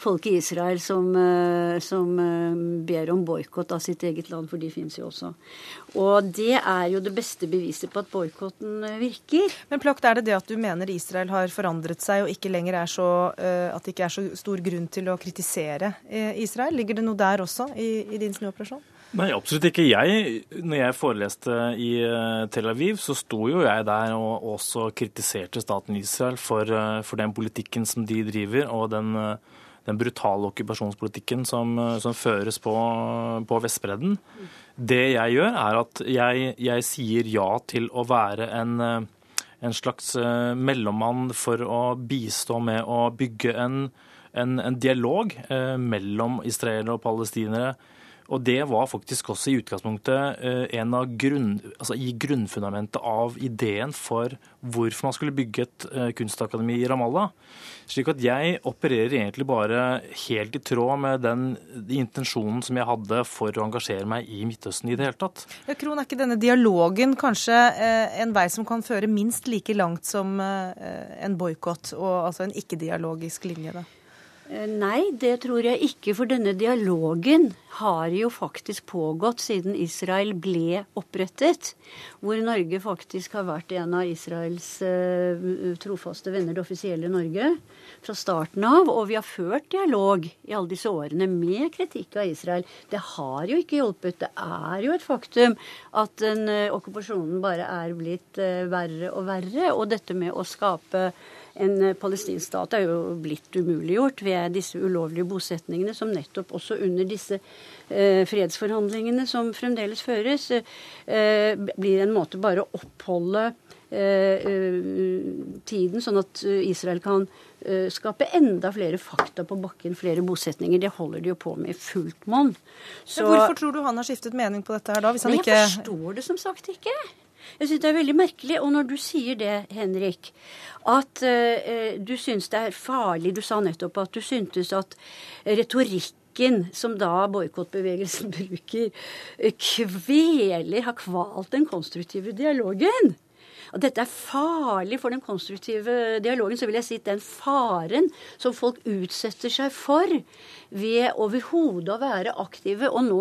folk i Israel som, eh, som eh, ber om boikott av sitt eget land, for de finnes jo også. Og det er jo det beste beviset på at boikotten eh, virker. Men Plakt, er det det at du mener Israel har forandret seg og ikke lenger er så, at det ikke er så stor grunn til å kritisere Israel? Ligger det noe der også i, i din snuoperasjon? Nei, absolutt ikke. Jeg, når jeg foreleste i Tel Aviv, så sto jo jeg der og også kritiserte staten Israel for, for den politikken som de driver, og den den brutale okkupasjonspolitikken som, som føres på, på, Vestbredden. Det jeg gjør, er at jeg, jeg sier ja til å være en, en, slags eh, mellommann for å bistå med å bygge en, en, en dialog eh, mellom israelere og palestinere og det var faktisk også i utgangspunktet eh, en av grunn, altså i grunnfundamentet av ideen for hvorfor man skulle bygge et eh, kunstakademi i Ramallah. Slik at jeg opererer egentlig bare helt i tråd med den intensjonen som jeg hadde for å engasjere meg i Midtøsten i det hele tatt. Ja, Kron, er ikke denne dialogen kanskje eh, en vei som kan føre minst like langt som en boikott, og altså en ikke-dialogisk linje? da? Eh, nei, det tror jeg ikke. For denne dialogen har jo faktisk pågått siden Israel ble opprettet. Hvor Norge faktisk har vært en av Israels uh, trofaste venner, det offisielle Norge, fra starten av. Og vi har ført dialog i alle disse årene med kritikk av Israel. Det har jo ikke hjulpet. Det er jo et faktum at den uh, okkupasjonen bare er blitt verre og verre. Og dette med å skape en eh, palestinsk stat er jo blitt umuliggjort ved disse ulovlige bosetningene, som nettopp også under disse eh, fredsforhandlingene som fremdeles føres, eh, blir en måte bare å oppholde tiden, sånn at Israel kan skape enda flere fakta på bakken, flere bosetninger. Det holder de jo på med i fullt monn. Hvorfor tror du han har skiftet mening på dette her da? Hvis han ikke Jeg forstår det som sagt ikke. Jeg syns det er veldig merkelig. Og når du sier det, Henrik, at uh, du syns det er farlig Du sa nettopp at du syntes at retorikken som da boikottbevegelsen bruker, kveler, har kvalt den konstruktive dialogen at dette er farlig for den konstruktive dialogen, så vil jeg si at den faren som folk utsetter seg for ved overhodet å være aktive, og nå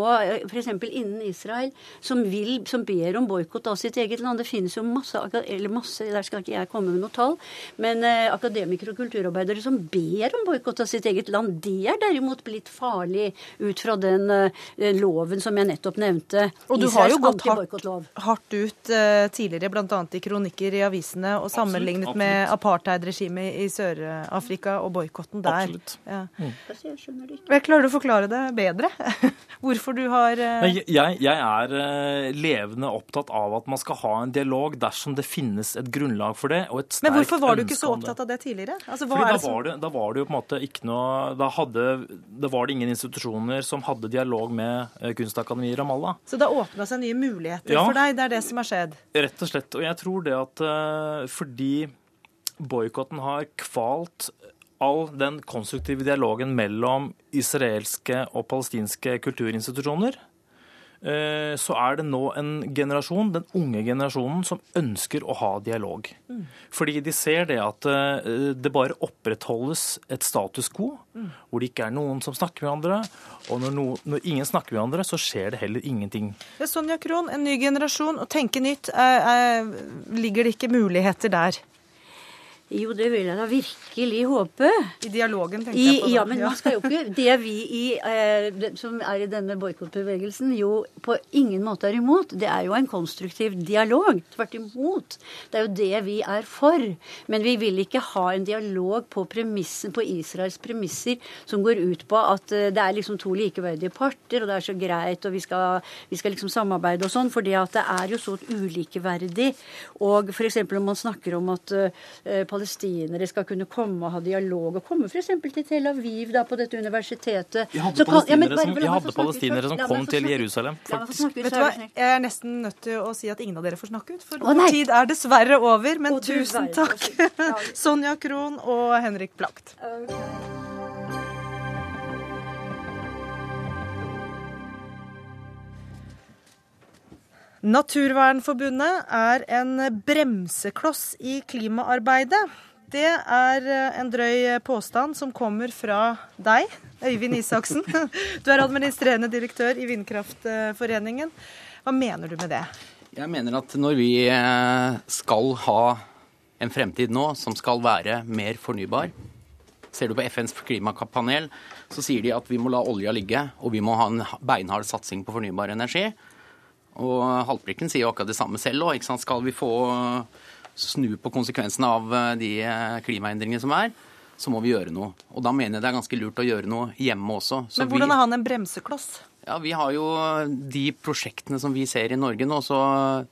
f.eks. innen Israel, som, vil, som ber om boikott av sitt eget land Det finnes jo masse, eller masse, der skal ikke jeg komme med noe tall, men eh, akademikere og kulturarbeidere som ber om boikott av sitt eget land, det er derimot blitt farlig ut fra den eh, loven som jeg nettopp nevnte. Og du Israels har jo gått hardt, hardt ut eh, tidligere, bl.a. i kronologien kronikker i avisene og sammenlignet absolutt. med apartheidregimet i Sør-Afrika og boikotten der. Absolutt. Ja. Mm. Jeg det klarer du å forklare det bedre? Hvorfor du har eh, Jeg, jeg er eh, levende opptatt av at man skal ha en dialog dersom det finnes et grunnlag for det. og et sterkt Men hvorfor var du ikke så opptatt av det tidligere? Altså, hva Fordi er da det som... var, det, da var det jo på en måte ikke noe Da, hadde, da var det ingen institusjoner som hadde dialog med eh, Kunstakademiet i Ramallah. Så det åpna seg nye muligheter Ja. for deg? Det er det som har skjedd? Rett og slett. Og jeg tror det at eh, fordi boikotten har kvalt all den konstruktive dialogen mellom israelske og palestinske kulturinstitusjoner, så er det nå en generasjon, den unge generasjonen, som ønsker å ha dialog. Mm. Fordi de ser det at eh, det bare opprettholdes et status quo, Mm. hvor det ikke er noen som snakker med hverandre. Og når, no, når ingen snakker med hverandre, så skjer det heller ingenting. Er Sonja Krohn, en ny generasjon. Å tenke nytt, er, er, ligger det ikke muligheter der? Jo, det vil jeg da virkelig håpe. I dialogen, tenker I, jeg på. ja, men man skal jo ikke Det vi i, eh, som er i denne boikottbevegelsen, jo på ingen måte er imot, det er jo en konstruktiv dialog. Tvert imot. Det er jo det vi er for. Men vi vil ikke ha en dialog på, premissen, på Israels premisser som går ut på at eh, det er liksom to likeverdige parter, og det er så greit, og vi skal, vi skal liksom samarbeide og sånn. fordi at det er jo så ulikeverdig. Og f.eks. når man snakker om at eh, palestinere skal kunne komme og ha dialog, og komme f.eks. til Tel Aviv, da, på dette universitetet Jeg hadde Så palestinere, ja, men som, hadde palestinere som kom til. Jerusalem, faktisk. Vet du er hva? Jeg er nesten nødt til å si at ingen av dere får snakke ut, for vår tid er dessverre over. Men Å, tusen takk, Sonja Krohn og Henrik Plagt. Naturvernforbundet er en bremsekloss i klimaarbeidet. Det er en drøy påstand som kommer fra deg, Øyvind Isaksen. Du er administrerende direktør i Vindkraftforeningen. Hva mener du med det? Jeg mener at når vi eh, skal ha en fremtid nå som skal være mer fornybar Ser du på FNs klimapanel, så sier de at vi må la olja ligge, og vi må ha en beinhard satsing på fornybar energi. Og Haltbrekken sier jo akkurat det samme selv òg. Skal vi få snu på konsekvensene av eh, de eh, klimaendringene som er, så må vi gjøre noe. Og da mener jeg det er ganske lurt å gjøre noe hjemme også. Så Men hvordan er han en bremsekloss? ja, Vi har jo de prosjektene som vi ser i Norge nå, så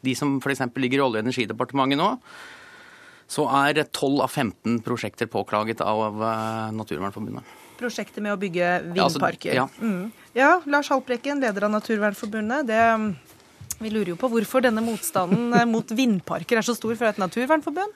de som f.eks. ligger i Olje- og energidepartementet nå, så er 12 av 15 prosjekter påklaget av eh, Naturvernforbundet. Prosjektet med å bygge Ja, altså, vindparker. ja. Mm. ja, Lars Haltbrekken, leder av Naturvernforbundet. Det, vi lurer jo på hvorfor denne motstanden eh, mot vindparker er så stor fra et naturvernforbund?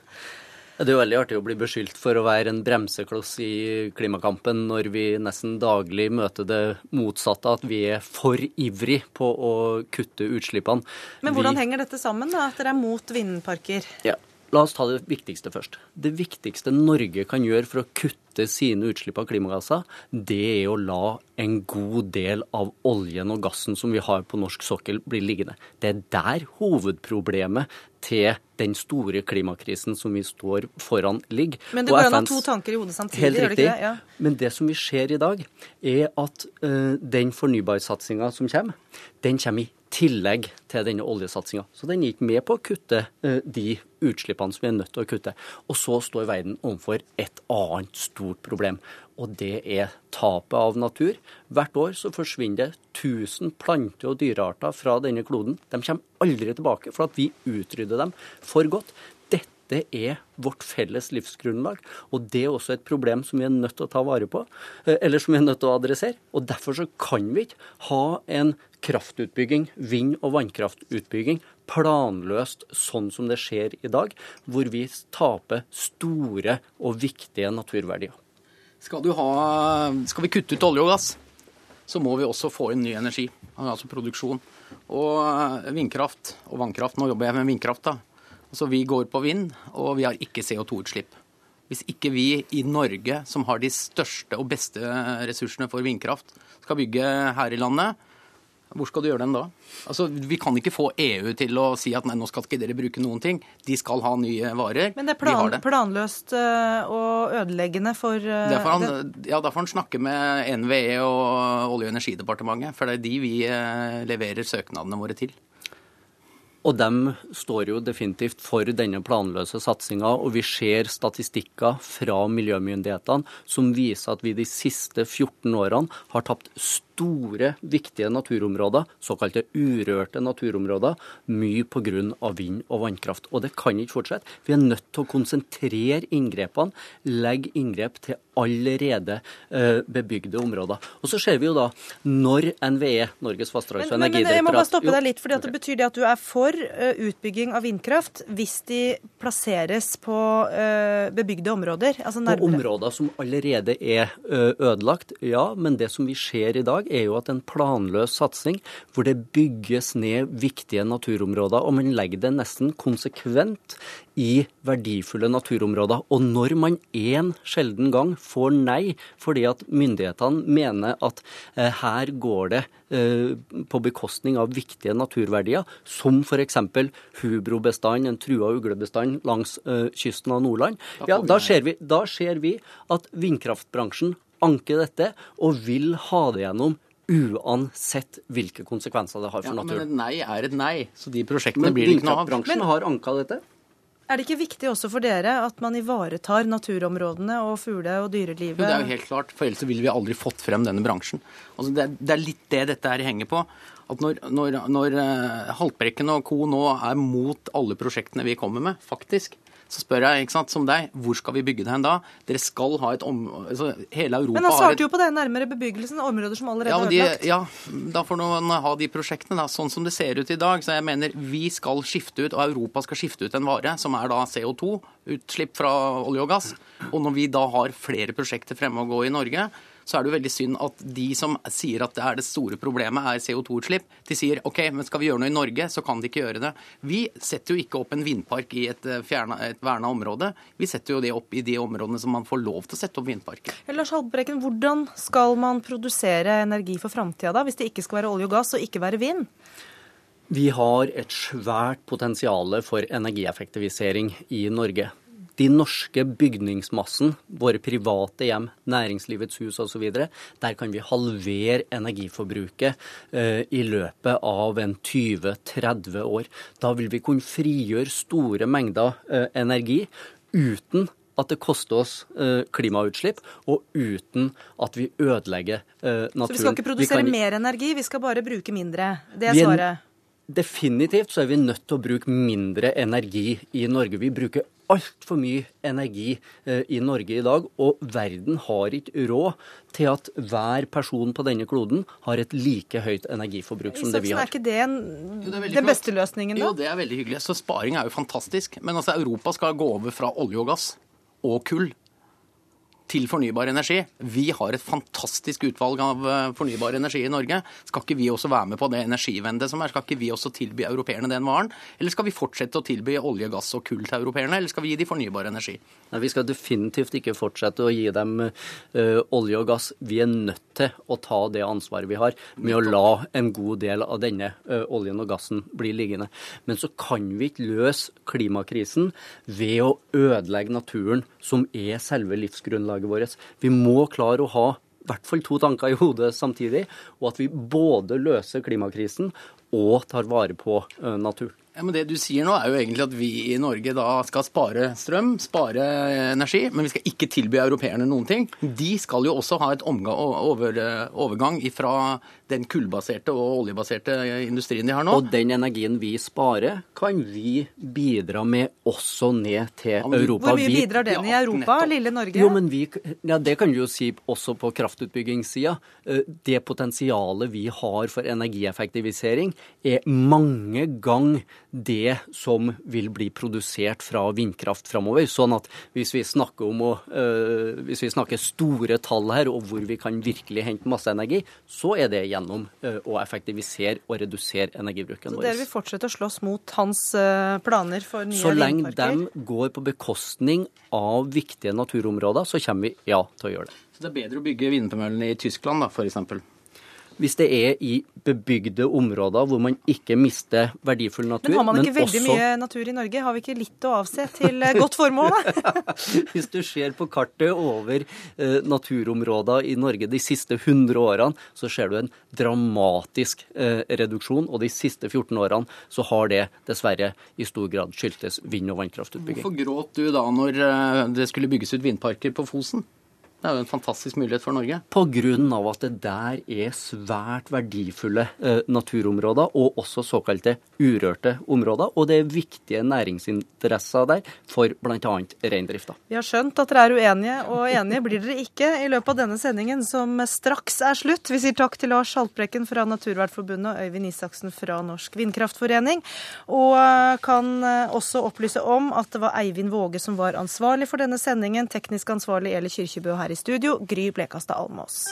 Det er jo veldig artig å bli beskyldt for å være en bremsekloss i klimakampen når vi nesten daglig møter det motsatte, at vi er for ivrig på å kutte utslippene. Men hvordan vi... henger dette sammen, da, at dere er mot vindparker? Ja. La oss ta det viktigste først. Det viktigste Norge kan gjøre for å kutte sine utslipp av klimagasser, det er å la en god del av oljen og gassen som vi har på norsk sokkel, bli liggende. Det er der hovedproblemet til den store klimakrisen som vi står foran, ligger. Men det går an å ha to tanker i hodet samtidig, Helt gjør det ikke det? Ja. Men det som vi ser i dag, er at uh, den fornybarsatsinga som kommer, den kommer i tillegg til denne oljesatsinga. Så den ikke med på å kutte eh, de utslippene som vi er nødt til å kutte. Og så står verden overfor et annet stort problem, og det er tapet av natur. Hvert år så forsvinner det 1000 plante- og dyrearter fra denne kloden. De kommer aldri tilbake, for at vi utrydder dem for godt. Dette er vårt felles livsgrunnlag, og det er også et problem som vi er nødt til å ta vare på, eh, eller som vi er nødt til å adressere. Og Derfor så kan vi ikke ha en kraftutbygging, vind- og vannkraftutbygging, planløst sånn som det skjer i dag, hvor vi taper store og viktige naturverdier. Skal, ha, skal vi kutte ut olje og gass, så må vi også få inn ny energi, altså produksjon. Og vindkraft og vannkraft, nå jobber jeg med vindkraft, da. Altså vi går på vind, og vi har ikke CO2-utslipp. Hvis ikke vi i Norge, som har de største og beste ressursene for vindkraft, skal bygge her i landet, hvor skal du gjøre den da? Altså, Vi kan ikke få EU til å si at nei, nå skal ikke dere bruke noen ting. De skal ha nye varer. Men det er plan De det. planløst eh, og ødeleggende for derfor Da får, det- han, ja, da får han snakke med NVE og Olje- og energidepartementet, for det er de vi eh, leverer søknadene våre til. Og de står jo definitivt for denne planløse satsinga. Og vi ser statistikker fra miljømyndighetene som viser at vi de siste 14 årene har tapt store, viktige naturområder, såkalte urørte naturområder, mye pga. vind- og vannkraft. Og det kan ikke fortsette. Vi er nødt til å konsentrere inngrepene, legge inngrep til allerede eh, bebygde områder. Og så ser vi jo da, når NVE, Norges vassdrags- og energidirektorat jeg må bare stoppe deg litt, for det betyr det at du er for eh, utbygging av vindkraft hvis de plasseres på eh, bebygde områder? Altså På områder som allerede er ødelagt, ja. Men det som vi ser i dag, er jo at en planløs satsing hvor det bygges ned viktige naturområder, og man legger det nesten konsekvent i verdifulle naturområder. Og når man en sjelden gang får nei fordi at myndighetene mener at eh, her går det eh, på bekostning av viktige naturverdier, som f.eks. hubrobestand, en trua uglebestand langs eh, kysten av Nordland, ja, da ser, vi, da ser vi at vindkraftbransjen anker dette og vil ha det gjennom uansett hvilke konsekvenser det har for Ja, men et nei er et nei, så de prosjektene Men blir det ikke noe av. vindkraftbransjen har anka dette. Er det ikke viktig også for dere at man ivaretar naturområdene og fugle- og dyrelivet? Jo, det er jo helt klart, for ellers ville vi aldri fått frem denne bransjen. Altså, det, er, det er litt det dette her henger på. At når, når, når eh, Haltbrekken og co. nå er mot alle prosjektene vi kommer med, faktisk, så spør jeg, ikke sant, som deg, hvor skal vi bygge det hen da? Dere skal ha et om... Altså, hele Europa Men han svarte et jo på det nærmere bebyggelsen, områder som allerede ja, er ødelagt. ja, da får noen ha de prosjektene, da, sånn som det ser ut i dag. Så jeg mener vi skal skifte ut, og Europa skal skifte ut en vare, som er da CO2, utslipp fra olje og gass. Og når vi da har flere prosjekter fremme å gå i Norge, så er det jo veldig synd at de som sier at det er det store problemet er CO2-utslipp, de sier OK, men skal vi gjøre noe i Norge, så kan de ikke gjøre det. Vi setter jo ikke opp en vindpark i et, eh, fjerna, et verna område. Vi setter jo det opp i de områdene som man får lov til å sette opp vindparker. Lars Haltbrekken, hvordan skal man produsere energi for framtida da, hvis det ikke skal være olje og gass og ikke være vind? Vi har et svært potensial for energieffektivisering i Norge. De norske bygningsmassen, våre private hjem, næringslivets hus osv., der kan vi halvere energiforbruket eh, i løpet av en 20-30 år. Da vil vi kunne frigjøre store mengder eh, energi uten at det koster oss eh, klimautslipp, og uten at vi ødelegger naturen. Så vi skal ikke produsere kan- mer energi, vi skal bare bruke mindre. Det er- svaret. Definitivt så er vi nødt til å bruke mindre energi i Norge. Vi bruker altfor mye energi eh, i Norge i dag, og verden har ikke råd til at hver person på denne kloden har et like høyt energiforbruk som det vi har. er ikke det en, det er den beste løsningen, da? Jo, det er veldig hyggelig. Så sparing er jo fantastisk. Men altså, Europa skal gå over fra olje og gass og kull til fornybar energi. Vi har et fantastisk utvalg av eh, fornybar energi i Norge. Skal ikke vi også være med på det energivendet som er? Skal ikke vi også tilby europeerne den varen? Eller skal vi fortsette å tilby olje, gass og kull til europeerne? Eller skal vi gi de fornybar energi? Nei, vi skal definitivt ikke fortsette å gi dem ø, olje og gass. Vi er nødt til å ta det ansvaret vi har med å la en god del av denne ø, oljen og gassen bli liggende. Men så kan vi ikke løse klimakrisen ved å ødelegge naturen, som er selve livsgrunnlaget vårt. Vi må klare å ha i hvert fall to tanker i hodet samtidig, og at vi både løser klimakrisen og tar vare på eh, naturen. Ja, men Det du sier nå er jo egentlig at vi i Norge da skal spare strøm, spare energi, men vi skal ikke tilby europeerne noen ting. De skal jo også ha et omgang, over, overgang fra den kullbaserte og oljebaserte industrien de har nå. Og den energien vi sparer, kan vi bidra med også ned til men- Europa. Hvor mye Vi- bidrar den i Europa, lille Norge? Jo, men vi, ja, Det kan du jo si også på kraftutbyggingssida. Eh, Det potensialet vi har for energieffektivisering, er mange ganger det som vil bli produsert fra vindkraft framover. Sånn at hvis vi snakker om å, øh, hvis vi snakker store tall her, og hvor vi kan virkelig hente masse energi, så er det gjennom øh, å effektivisere og redusere energibruken Så vår. dere vil fortsette å slåss mot hans øh, planer for nye Så lenge de går på bekostning av viktige naturområder, så kommer vi ja til å gjøre det. Så det er bedre å bygge vindmøllene i Tyskland, da, f.eks. hvis det er i bebygde områder hvor man ikke mister verdifull natur. Men har man ikke veldig også, mye natur i Norge? Har vi ikke litt å avse til eh, godt formål? da? Hvis du ser på kartet over eh, naturområder i Norge de siste 100 årene, så ser du en dramatisk eh, reduksjon. Og de siste 14 årene så har det dessverre i stor grad skyldtes vind- og vannkraftutbygging. Hvorfor gråt du da når det skulle bygges ut vindparker på Fosen? Det er jo en fantastisk mulighet for Norge. På grunn av at det der er svært verdifulle eh, naturområder, og også såkalte urørte områder. Og det er viktige næringsinteresser der for bl.a. reindrifta. Vi har skjønt at dere er uenige, og enige blir dere ikke i løpet av denne sendingen, som straks er slutt. Vi sier takk til Lars Haltbrekken fra Naturvernforbundet og Øyvind Isaksen fra Norsk Vindkraftforening. Og kan eh, også opplyse om at det var Eivind Våge som var ansvarlig for denne sendingen. Teknisk ansvarlig Eli Kyrkjebø her i studio, Gry Blekastad Almås.